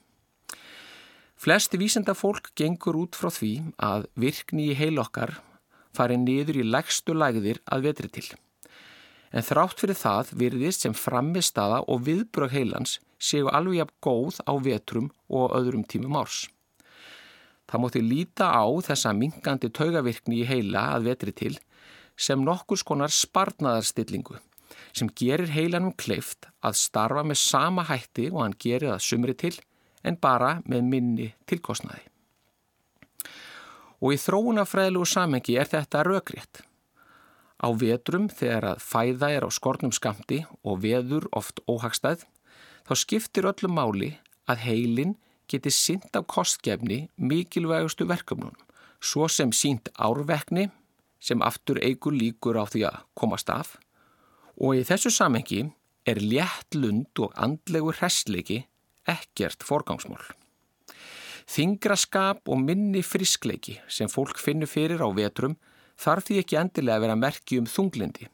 Flesti vísendafólk gengur út frá því að virkni í heilokkar fari niður í legstu lægðir að vetri til en þrátt fyrir það virðist sem framistaða og viðbrög heilans séu alveg jafn góð á vetrum og öðrum tímum árs. Það mótti líta á þessa mingandi taugavirkni í heila að vetri til sem nokkur skonar sparnaðarstillingu sem gerir heilanum kleift að starfa með sama hætti og hann gerir það sumri til en bara með minni tilkostnaði. Og í þróunafræðilegu samengi er þetta rökrétt. Á vetrum þegar að fæða er á skornum skamti og veður oft óhagstæð, þá skiptir öllum máli að heilin geti synd af kostgefni mikilvægustu verkefnunum, svo sem sínt árvekni sem aftur eigur líkur á því að komast af og í þessu samengi er létt lund og andlegur hessleiki ekkert forgangsmál. Þingraskap og minni friskleiki sem fólk finnur fyrir á vetrum þarf því ekki endilega að vera merki um þunglindi.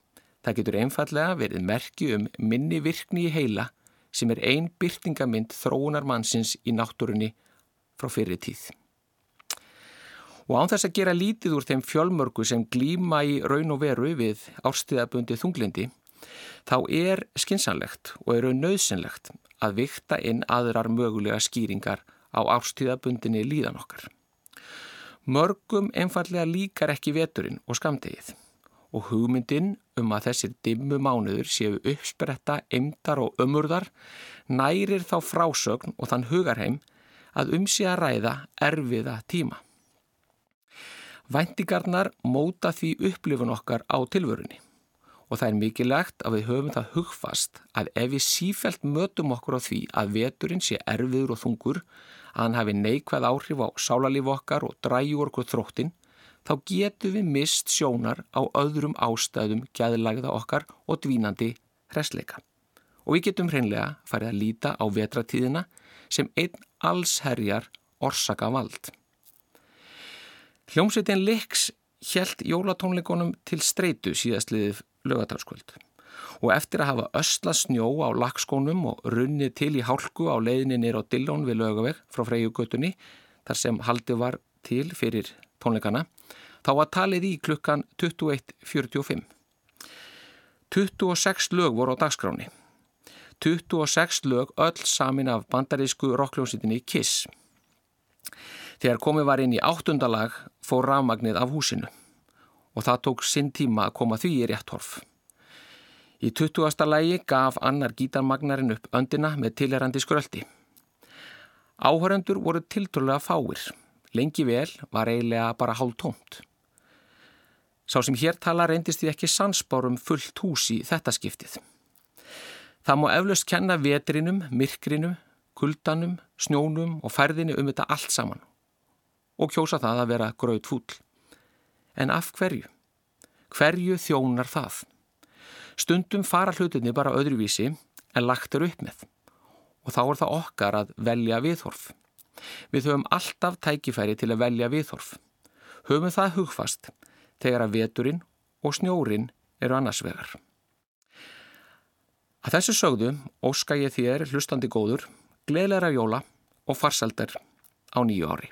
Það getur einfallega verið merki um minni virkni í heila sem er ein byrtingamind þróunar mannsins í náttúrunni frá fyrir tíð. Og án þess að gera lítið úr þeim fjölmörgu sem glýma í raun og veru við árstíðabundi þunglindi, þá er skinsanlegt og eru nöðsynlegt að vikta inn aðrar mögulega skýringar á ástíðabundinni líðan okkar. Mörgum einfallega líkar ekki veturinn og skamdegið og hugmyndin um að þessir dimmu mánuður séu uppspretta, eimdar og ömurðar nærir þá frásögn og þann hugarheim að um sig að ræða erfiða tíma. Væntingarnar móta því upplifun okkar á tilvörunni og það er mikilvægt að við höfum það hugfast að ef við sífælt mötum okkur á því að veturinn sé erfiður og þungur, að hann hafi neikvæð áhrif á sálarlíf okkar og dræju okkur þróttin, þá getum við mist sjónar á öðrum ástæðum gæðlægða okkar og dvínandi hresleika. Og við getum hreinlega farið að líta á vetratíðina sem einn allsherjar orsaka vald. Hljómsveitin Lix hjælt jólatónleikonum til streitu síðastliðið lögatalskvöld og eftir að hafa ösla snjó á lagskónum og runni til í hálku á leiðinni nýr á Dillón við lögaveg frá Freyjugötunni þar sem haldi var til fyrir tónleikana þá var talið í klukkan 21.45 26 lög voru á dagskráni 26 lög öll samin af bandarísku rockljósitinni Kiss. Þegar komið var inn í áttundalag fór rafmagnið af húsinu og það tók sinn tíma að koma því í rétt horf. Í 20. lægi gaf annar gítarmagnarinn upp öndina með tilherandi skröldi. Áhörendur voru tilturlega fáir. Lengi vel var eiginlega bara hálf tómt. Sá sem hér tala reyndist því ekki sansbárum fullt hús í þetta skiptið. Það má eflaust kenna vetrinum, myrkrinum, kuldanum, snjónum og færðinu um þetta allt saman og kjósa það að vera gröð fúll. En af hverju? Hverju þjónar það? Stundum fara hlutinni bara öðruvísi en lagt eru upp með og þá er það okkar að velja viðhorf. Við höfum alltaf tækifæri til að velja viðhorf. Höfum það hugfast þegar að veturinn og snjórin eru annars vegar. Að þessu sögðu óska ég þér hlustandi góður, gleðleira jóla og farsaldar á nýju ári.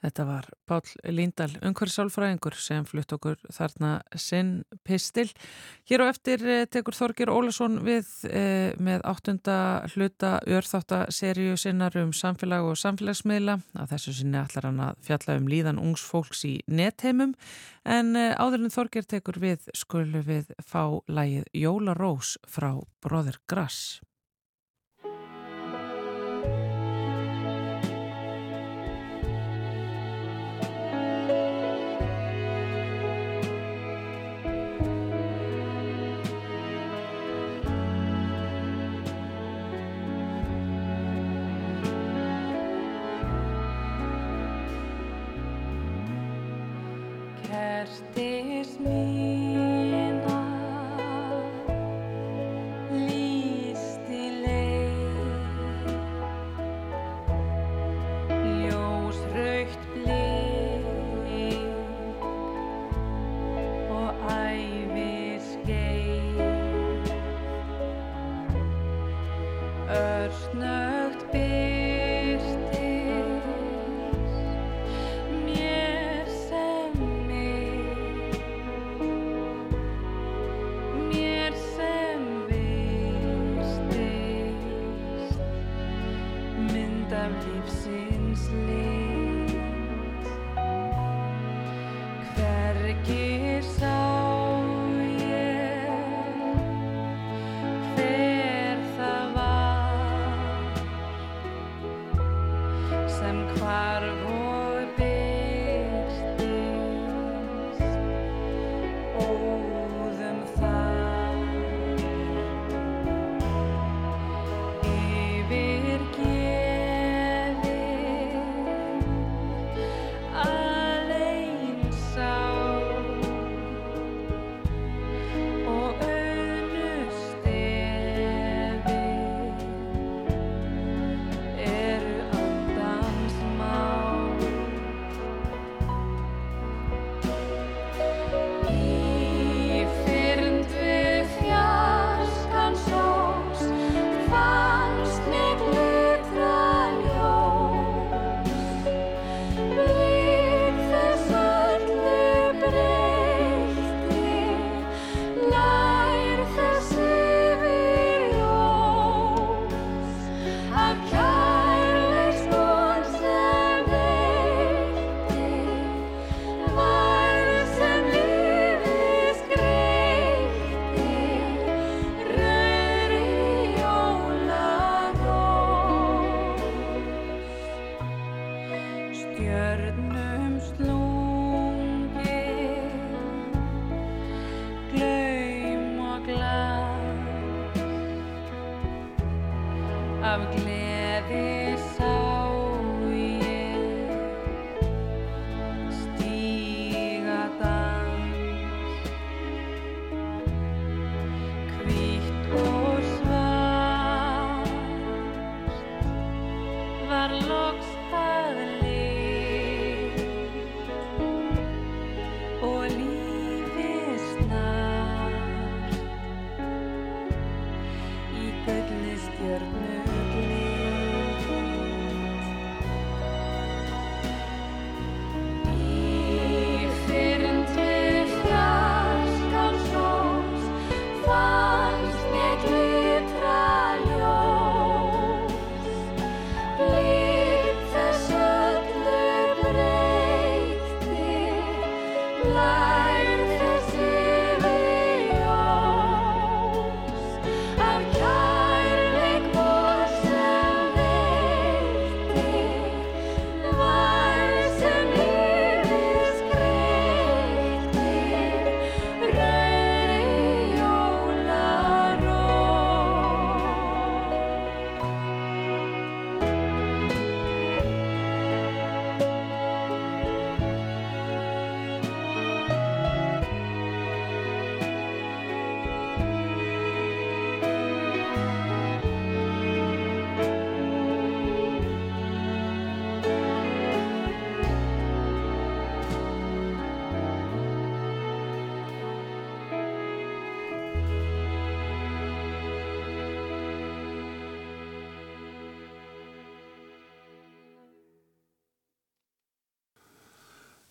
Þetta var Pál Líndal, umhverfisálfræðingur sem flutt okkur þarna sinn pistil. Hér á eftir eh, tekur Þorgir Ólason við eh, með áttunda hluta örþáttaserju sinnar um samfélag og samfélagsmiðla. Að þessu sinni ætlar hann að fjalla um líðan ungs fólks í netheimum en eh, áður en Þorgir tekur við skulum við fá lægið Jóla Rós frá Bróður Grass.
Kertis mína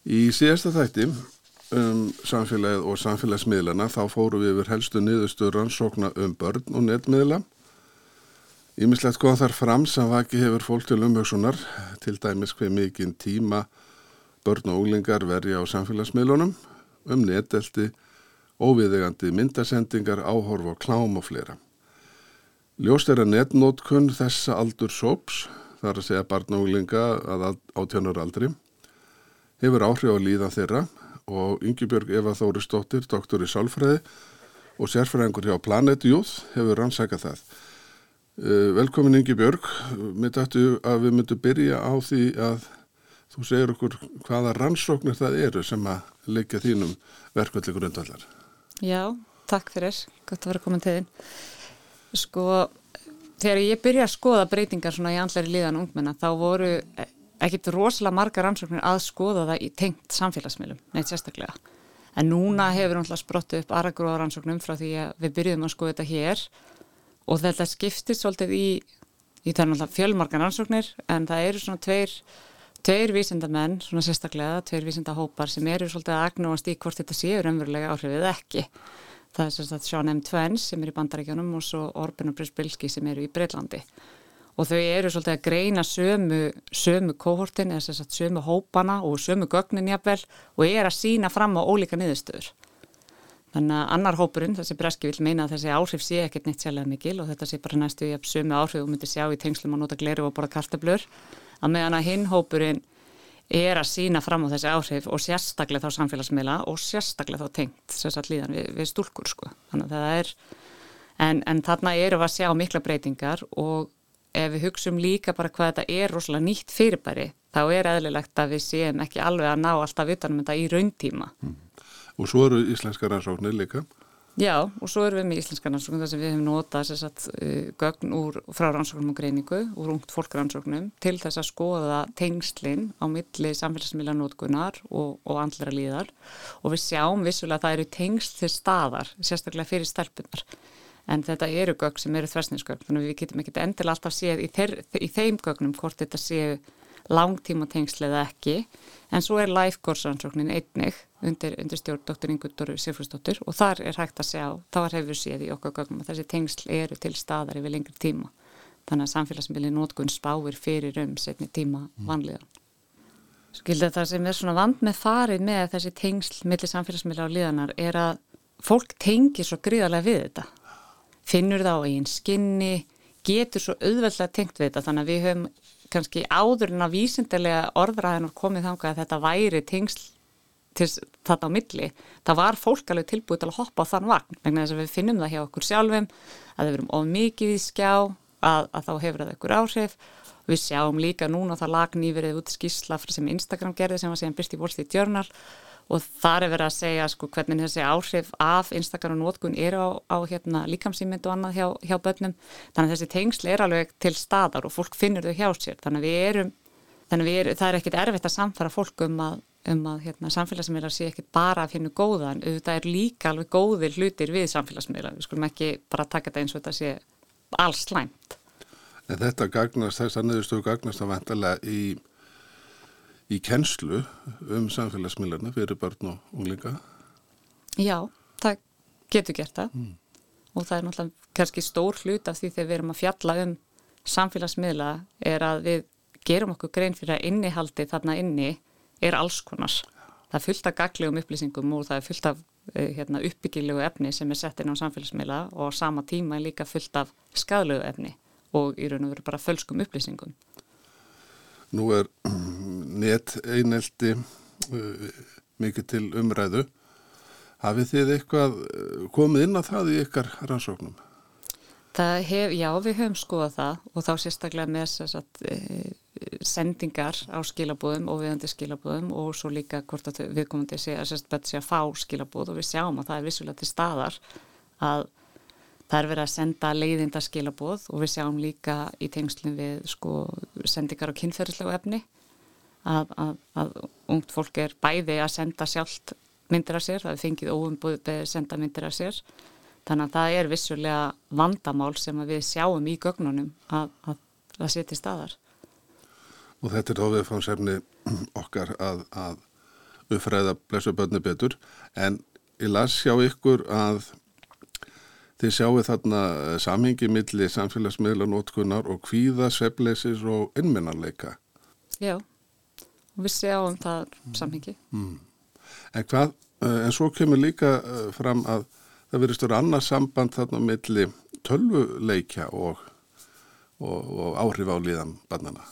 Í
síðasta þætti um samfélagið og samfélagsmiðlana þá fóru við yfir helstu niðurstöður rannsókna um börn og netmiðla. Ímislegt kom þar fram sem vaki hefur fólk til umhugsunar, til dæmis hver mikinn tíma börn og unglingar verja á samfélagsmiðlunum, um netelti, óviðegandi myndasendingar, áhorf og klám og fleira. Ljóst er að netnótkun þessa aldur sóps, þar að segja barn og unglinga að átjónur aldri, hefur áhrif á líðan þeirra og Yngibjörg Eva Þóristóttir, doktor í Sálfræði og sérfræðingur hjá Planet Youth hefur rannsækað það. Eh, velkomin Yngibjörg, mér dættu að við myndum byrja á því að þú segir okkur hvaða rannsóknir það eru sem að leikja þínum verkvöldi grundvallar.
Já, takk fyrir, gott að vera komin til þín. Sko, þegar ég byrja að skoða breytingar svona í andlæri líðan ungmenna þá voru ekkit rosalega margar rannsóknir að skoða það í tengt samfélagsmiðlum, neitt sérstaklega. En núna hefur náttúrulega sprottu upp aðra gróða rannsóknum frá því að við byrjuðum að skoða þetta hér og þetta skiptist svolítið í, í fjölmargan rannsóknir en það eru svona tveir, tveir vísindamenn, svona sérstaklega, tveir vísindahópar sem eru svolítið að agnúast í hvort þetta séur umverulega áhrifið ekki. Það er sérstaklega Sean M. Twens sem er í bandaríkjónum og svo Orban og Brisbilski sem eru í Breitlandi og þau eru svolítið að greina sömu, sömu kohortin eða sagt, sömu hópana og sömu gögnin jafnvel og er að sína fram á ólíka niðurstöður. Þannig að annar hópurinn, þessi breski vil meina að þessi áhrif sé ekkert neitt sérlega mikil og þetta sé bara næstu í að sömu áhrif og myndi sjá í tengslum að nota gleru og bora kartablur að meðan að hinn hópurinn er að sína fram á þessi áhrif og sérstaklega þá samfélagsmiðla og sérstaklega þá tengt sérstaklega líðan við, við stúlkur sko. Þannig að það er, en, en þarna eru að sjá mikla breytingar og ef við hugsaum líka bara hvað þetta er rosalega nýtt fyrirbæri þá er eðlilegt að við séum ekki alveg að ná alltaf utanum þetta í rauntíma. Mm.
Og svo eru íslenska rannsóknir líka?
Já, og svo eru við með íslenska rannsóknir þar sem við hefum notað sagt, uh, gögn úr frá rannsóknum og greiningu, úr ungt fólkrannsóknum til þess að skoða tengslinn á milli samfélagsmiðlanótkunar og, og andlera líðar og við sjáum vissulega að það eru tengsl til staðar, sérstaklega fyrir stelpunar en þetta eru gögn sem eru þversninsgögn þannig að við getum ekki endilega alltaf séð í, þeir, í þeim gögnum hvort þetta séu langtíma tengsl eða ekki en svo er life course rannsóknin einnig undir, undir stjórn Dr. Ingundur Sifrúsdóttir og þar er hægt að sjá þá hefur séð í okkar gögnum að þessi tengsl eru til staðar yfir lengri tíma þannig að samfélagsmiðli nótkunn spáir fyrir um setni tíma mm. vanliðan Skilða það sem er svona vand með farið með þessi tengsl millir samfélagsmiðla á liðanar er að fólk tengir svo gríðarlega við þetta finnur það á einn skinni, getur svo auðveldlega tengt við þetta. Þannig að við höfum kannski áður en að vísindilega orðræðin komið þangað að þetta væri tengsl til þetta á milli, það var fólk alveg tilbúið til að hoppa á þann vagn. Vegna þess að við finnum það hjá okkur sjálfum að við verum of mikið í skjá að, að þá hefur það okkur áhrif. Við sjáum líka núna það lag nýverið út skísla sem Instagram gerði sem var síðan byrst í Street Journal og þar er verið að segja sko hvernig þessi áhrif af Instagram og nótkun eru á, á hérna, líkamsýmynd og annað hjá, hjá börnum. Þannig að þessi tengsli er alveg til staðar og fólk finnur þau hjá sér. Þannig að við erum, að við erum, það er ekkit erfitt að samfara fólk um að, um að hérna, samfélagsmiðlar sé ekki bara að finna góðan auðvitað er líka alveg góðir hlutir við samfélagsmiðlar, við skulum ekki bara taka þetta eins og þetta sé alls slæmt.
En þetta gagnast, þess að niðurstöðu gagnast að vantarlega í í kennslu um samfélagsmiðlarna fyrir börn og unglinga?
Já, það getur gert það mm. og það er náttúrulega kannski stór hlut af því þegar við erum að fjalla um samfélagsmiðla er að við gerum okkur grein fyrir að innihaldi þarna inni er alls konar. Það er fullt af gaglegum upplýsingum og það er fullt af eh, hérna, uppbyggilegu efni sem er sett inn á samfélagsmiðla og á sama tíma er líka fullt af skadlegu efni og í raun og veru bara fölskum upplýsingum.
Nú er net einelti uh, mikið til umræðu. Hafið þið eitthvað uh, komið inn á það í ykkar rannsóknum?
Hef, já, við höfum skoðað það og þá sérstaklega með sagt, eh, sendingar á skilabóðum og viðandi skilabóðum og svo líka hvort að við komum til að segja að, að fá skilabóð og við sjáum að það er vissulega til staðar að Það er verið að senda leiðinda skilabóð og við sjáum líka í tengslum við sko, sendingar á kynferðislegu efni að, að, að ungt fólk er bæði að senda sjálft myndir af sér, það er fengið óumbúið að senda myndir af sér. Þannig að það er vissulega vandamál sem við sjáum í gögnunum að, að það seti staðar.
Og þetta er þá viðfangsefni okkar að uppfræða blessu börni betur en ég las sjá ykkur að Þið sjáu þarna eh, samhengi milli samfélagsmiðlanótkunar og kvíða, svepleisis og innminnarleika.
Já, við sjáum það samhengi. Mm.
En hvað, eh, en svo kemur líka eh, fram að það verður störu annað samband þarna milli tölvuleikja og, og, og áhrif á líðan bannana.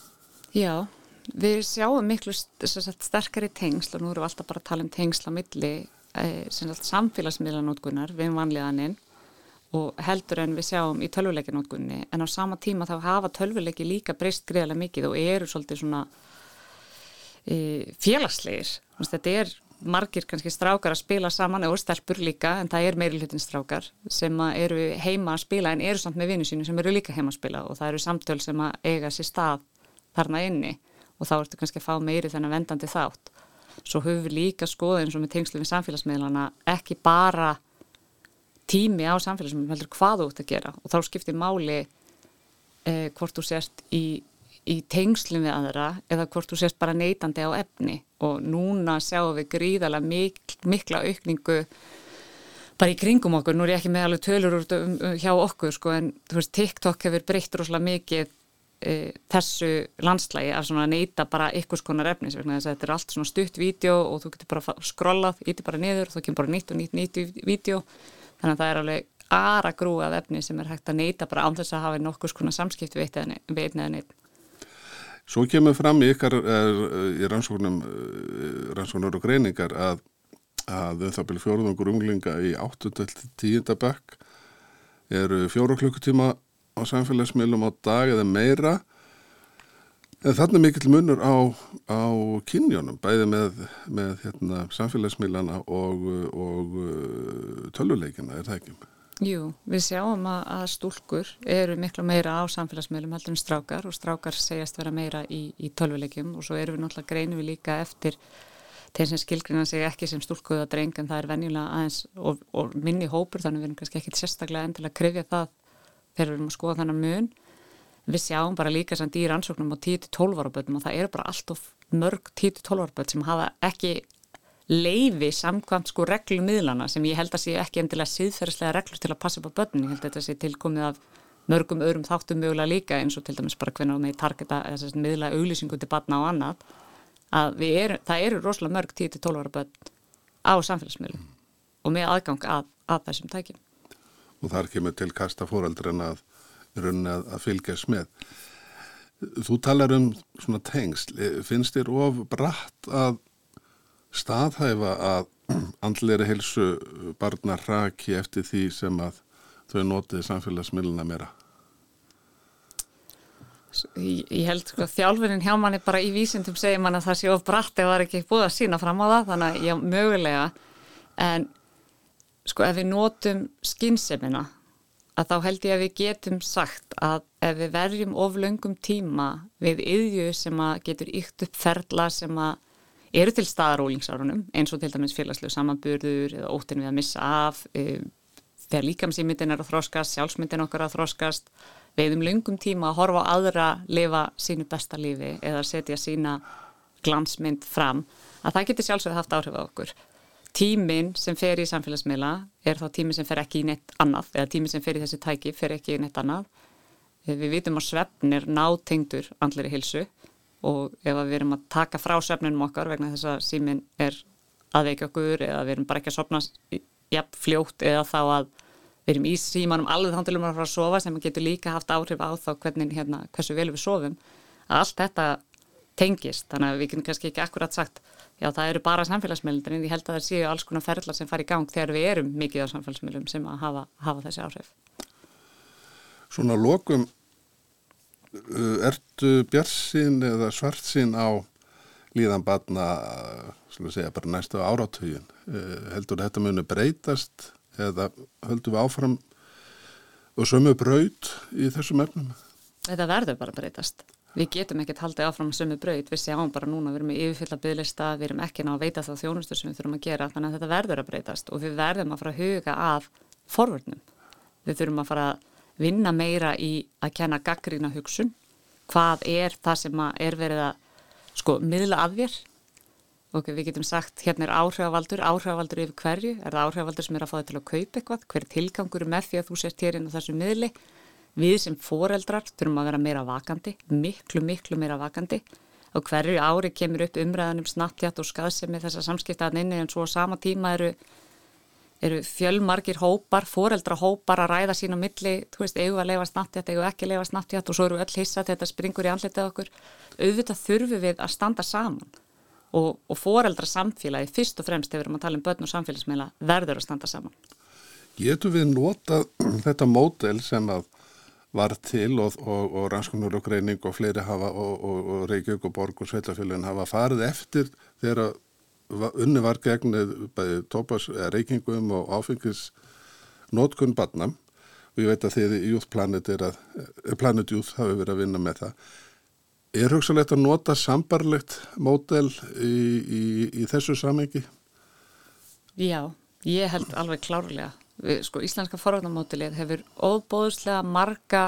Já, við sjáum miklu sterkari tengsl og nú erum við alltaf bara að tala um tengsl á milli eh, samfélagsmiðlanótkunar við vanliðaninn og heldur en við sjáum í tölvuleikinótkunni en á sama tíma þá hafa tölvuleiki líka breyst greiðlega mikið og eru svolítið svona e, félagslegir. Þetta er margir kannski strákar að spila saman og stelpur líka en það er meiri hlutin strákar sem eru heima að spila en eru samt með vinnu sínu sem eru líka heima að spila og það eru samtöl sem að eiga sér stað þarna inni og þá ertu kannski að fá meiri þennan vendandi þátt. Svo höfum við líka skoðið eins og með tengslu við samfélagsmiðlana ekki bara tími á samfélagsmiðlum heldur hvað þú ert að gera. Og þá skiptir máli eh, hvort þú sérst í, í tengslum við aðra eða hvort þú sérst bara neytandi á efni. Og núna sjáum við gríðala mik mikla aukningu bara í kringum okkur, nú er ég ekki með alveg tölur úr um, um, hjá okkur sko en þú veist TikTok hefur breytt rosalega mikið e, þessu landslægi að neyta bara ykkurs konar efnis þetta er allt stutt vídeo og þú getur bara skrollað, íti bara niður þá kemur bara nýtt og nýtt nýtt vídeo þannig að það er alveg aðra grú af efni sem er hægt að neyta bara án þess að hafa nokkus konar samskipt við einn eða neitt.
Svo kemur fram í ykkar er, í rannsóknum eh, rannsóknur og greiningar að að um það byrju fjóruðungur unglinga í 8-10 bekk eru fjóru klukkutíma á samfélagsmiðlum á dag eða meira Er mikill munur á, á kynjónum, bæði með, með hérna, samfélagsmiðlana og, og uh, töluleikina, er það ekki?
Jú, við sjáum að, að stúlkur eru miklu meira á samfélagsmiðlum heldur en strákar og strákar segjast vera meira í, í töluleikum og svo eru við náttúrulega greinu við líka eftir þeim sem skilgrina sig ekki sem stúlkuða dreng en það er venjulega aðeins og, og minni hópur þannig við erum kannski ekki sérstaklega endilega að krifja það þegar við erum að skoða þannig mun við sjáum bara líka samt í rannsóknum á 10-12 ára bötum og það eru bara allt of mörg 10-12 ára böt sem hafa ekki leifi samkvæmt sko reglumiðlana sem ég held að sé ekki endilega síðferðislega reglur til að passa upp á bötun, ég held að þetta sé tilkomið af mörgum öðrum þáttum mögulega líka eins og til dæmis bara hvernig með targeta eða miðla auglýsingu til batna og annað að er, það eru rosalega mörg 10-12 ára böt á samfélagsmiðlum og með aðgang að, að þessum tækjum.
Og þar kemur til kasta fóraldrin að rauninni að, að fylgjast með. Þú talar um svona tengsl. Finnst þér of bratt að staðhæfa að andleiri helsu barna raki eftir því sem að þau notið samfélagsmiðluna meira?
Ég, held sko þjálfunin hjá manni bara í vísindum segir mann að það sé of bratt ef það er ekki búið að sína fram á það þannig að já, mögulega en sko ef við notum skinsemina að þá held ég að við getum sagt að ef við verjum of löngum tíma við yðju sem að getur ykt upp ferla sem að eru til staðar ólingsárunum eins og til dæmis félagslegu samanburður eða óttin við að missa af e, þegar líkamsýmyndin er að þróskast, sjálfsmyndin okkar að þróskast við um lungum tíma að horfa á aðra lifa sínu besta lífi eða setja sína glansmynd fram að það getur sjálfsögð haft áhrif á okkur tíminn sem fer í samfélagsmiðla er þá tíminn sem fer ekki í neitt annað eða tíminn sem fer í þessi tæki fer ekki í neitt annað. Við vitum að svefn er nátengdur andleri hilsu og ef við erum að taka frá svefnunum okkar vegna þess að síminn er aðveikja okkur eða við erum bara ekki að sopna jafn fljótt eða þá að við erum í símanum alveg þá til um að fara að sofa sem getur líka haft áhrif á þá hvernig hérna, hversu vel við sofum. Allt þetta tengist þannig að við kynum kannski ekki akkurat sagt já það eru bara samfélagsmiðlundir en ég held að það séu alls konar ferðlar sem fari í gang þegar við erum mikið á samfélagsmiðlum sem að hafa, hafa þessi áhrif
Svona lokum ertu björnsinn eða svartsinn á líðan batna segja, bara næstu áratögin heldur þetta muni breytast eða höldum við áfram og sömu braut í þessum efnum?
Þetta verður bara breytast. Við getum ekkert haldið áfram sömu braut, við sjáum bara núna, við erum í yfirfylla bygglista, við erum ekki ná að veita þá þjónustu sem við þurfum að gera, þannig að þetta verður að breytast og við verðum að fara að huga af forvörnum. Við þurfum að fara að vinna meira í að kenna gaggrína hugsun, hvað er það sem er verið að sko miðla af þér? Ok, við getum sagt hérna er áhrifavaldur, áhrifavaldur yfir hverju, er það áhrifavaldur sem er að fá þig til að kaupa eitthvað, hver tilgangur með því að þú sért hér inn á þessu miðli, við sem foreldrar þurfum að vera meira vakandi, miklu, miklu meira vakandi. Og hverju ári kemur upp umræðanum snattjátt og skaðsemi þessar samskiptaðan inni en svo á sama tíma eru, eru fjölmargir hópar, foreldrahópar að ræða sín á milli, þú veist, eigu að leifa snattjátt, eigu ekki að leifa snattjátt og svo eru öll hissa þetta springur í andletið okkur, auðvitað þurfum við að standa saman. Og, og foreldra samfélagi fyrst og fremst, ef við erum að tala um börn og samfélagsmeila, verður að standa saman.
Getur við nota þetta mótel sem að var til og, og, og rannskonur og greining og fleiri hafa og Reykjavík og Borg og Sveitafélagin hafa farið eftir þegar unni var gegn tópas reykingum og áfengis nótkunn barnam og ég veit að þið í Youth Planet Planet Youth hafi verið að vinna með það Er hugsalegt að nota sambarlegt mótel í, í, í þessu samengi?
Já, ég held alveg klárlega. Við, sko, Íslenska forvarnamótelið hefur óbóðslega marga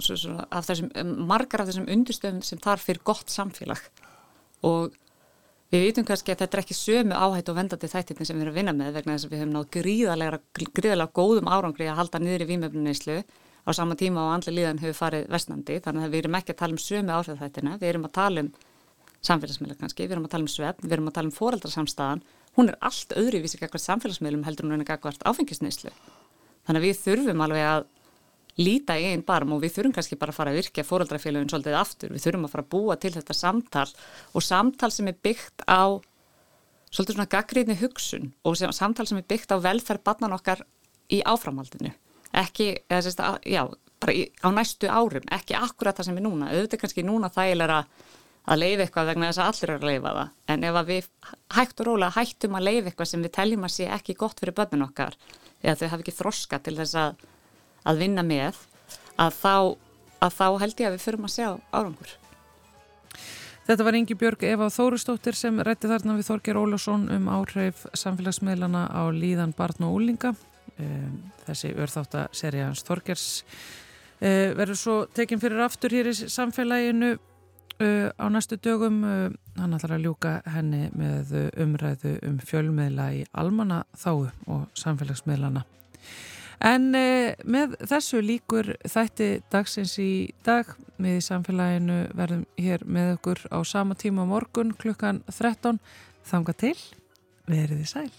svo, svo, af þessum, margar af þessum undirstöfum sem þarf fyrir gott samfélag. Og við vitum kannski að þetta er ekki sömu áhætt og vendandi þættirni sem við erum að vinna með vegna þess að við höfum nátt gríðalega, gríðalega góðum árangri að halda niður í výmöfnuneyslu á sama tíma og andli líðan hefur farið vestnandi þannig að við erum ekki að tala um sömu áhrif þættina. Við erum að tala um samfélagsmiðla kannski, við erum að tala um svefn, við erum að tala um foreldrasamstæðan, hún er allt öðruvísi ekkert samfélagsmiðlum heldur hún en ekkert áfengisneislu þannig að við þurfum alveg að líta í einn barm og við þurfum kannski bara að fara að virkja foreldrafélagin svolítið aftur, við þurfum að fara að búa til þetta samtal og samtal sem er byggt á svolítið svona gaggríðni hugsun og sem, samtal sem er byggt á velferð barnan okkar í áframhaldinu. Ekki, eða sérst já, bara í, á næstu árum, ekki akkurat það sem er núna, auðvitað kannski núna þægilega að leiða eitthvað vegna þess að allir eru að leiða það, en ef við hægt og rólega hættum að leiða eitthvað sem við teljum að sé ekki gott fyrir börnun okkar, eða þau hafi ekki þroska til þess að, að vinna með, að þá, að þá held ég að við förum að sjá árangur.
Þetta var Ingi Björg Eva Þórustóttir sem rætti þarna við Þorger Ólásson um áhrif samfélagsmiðlana á líðan barn og úlinga þessi örþáttaserja hans Þorgers verður svo tekinn fyrir aftur hér í samfélaginu á næstu dögum hann ætlar að ljúka henni með umræðu um fjölmiðla í almanna þáu og samfélagsmiðlana. En með þessu líkur þætti dagsins í dag. Með í samfélaginu verðum hér með okkur á sama tíma morgun klukkan 13 þanga til, verið í sæl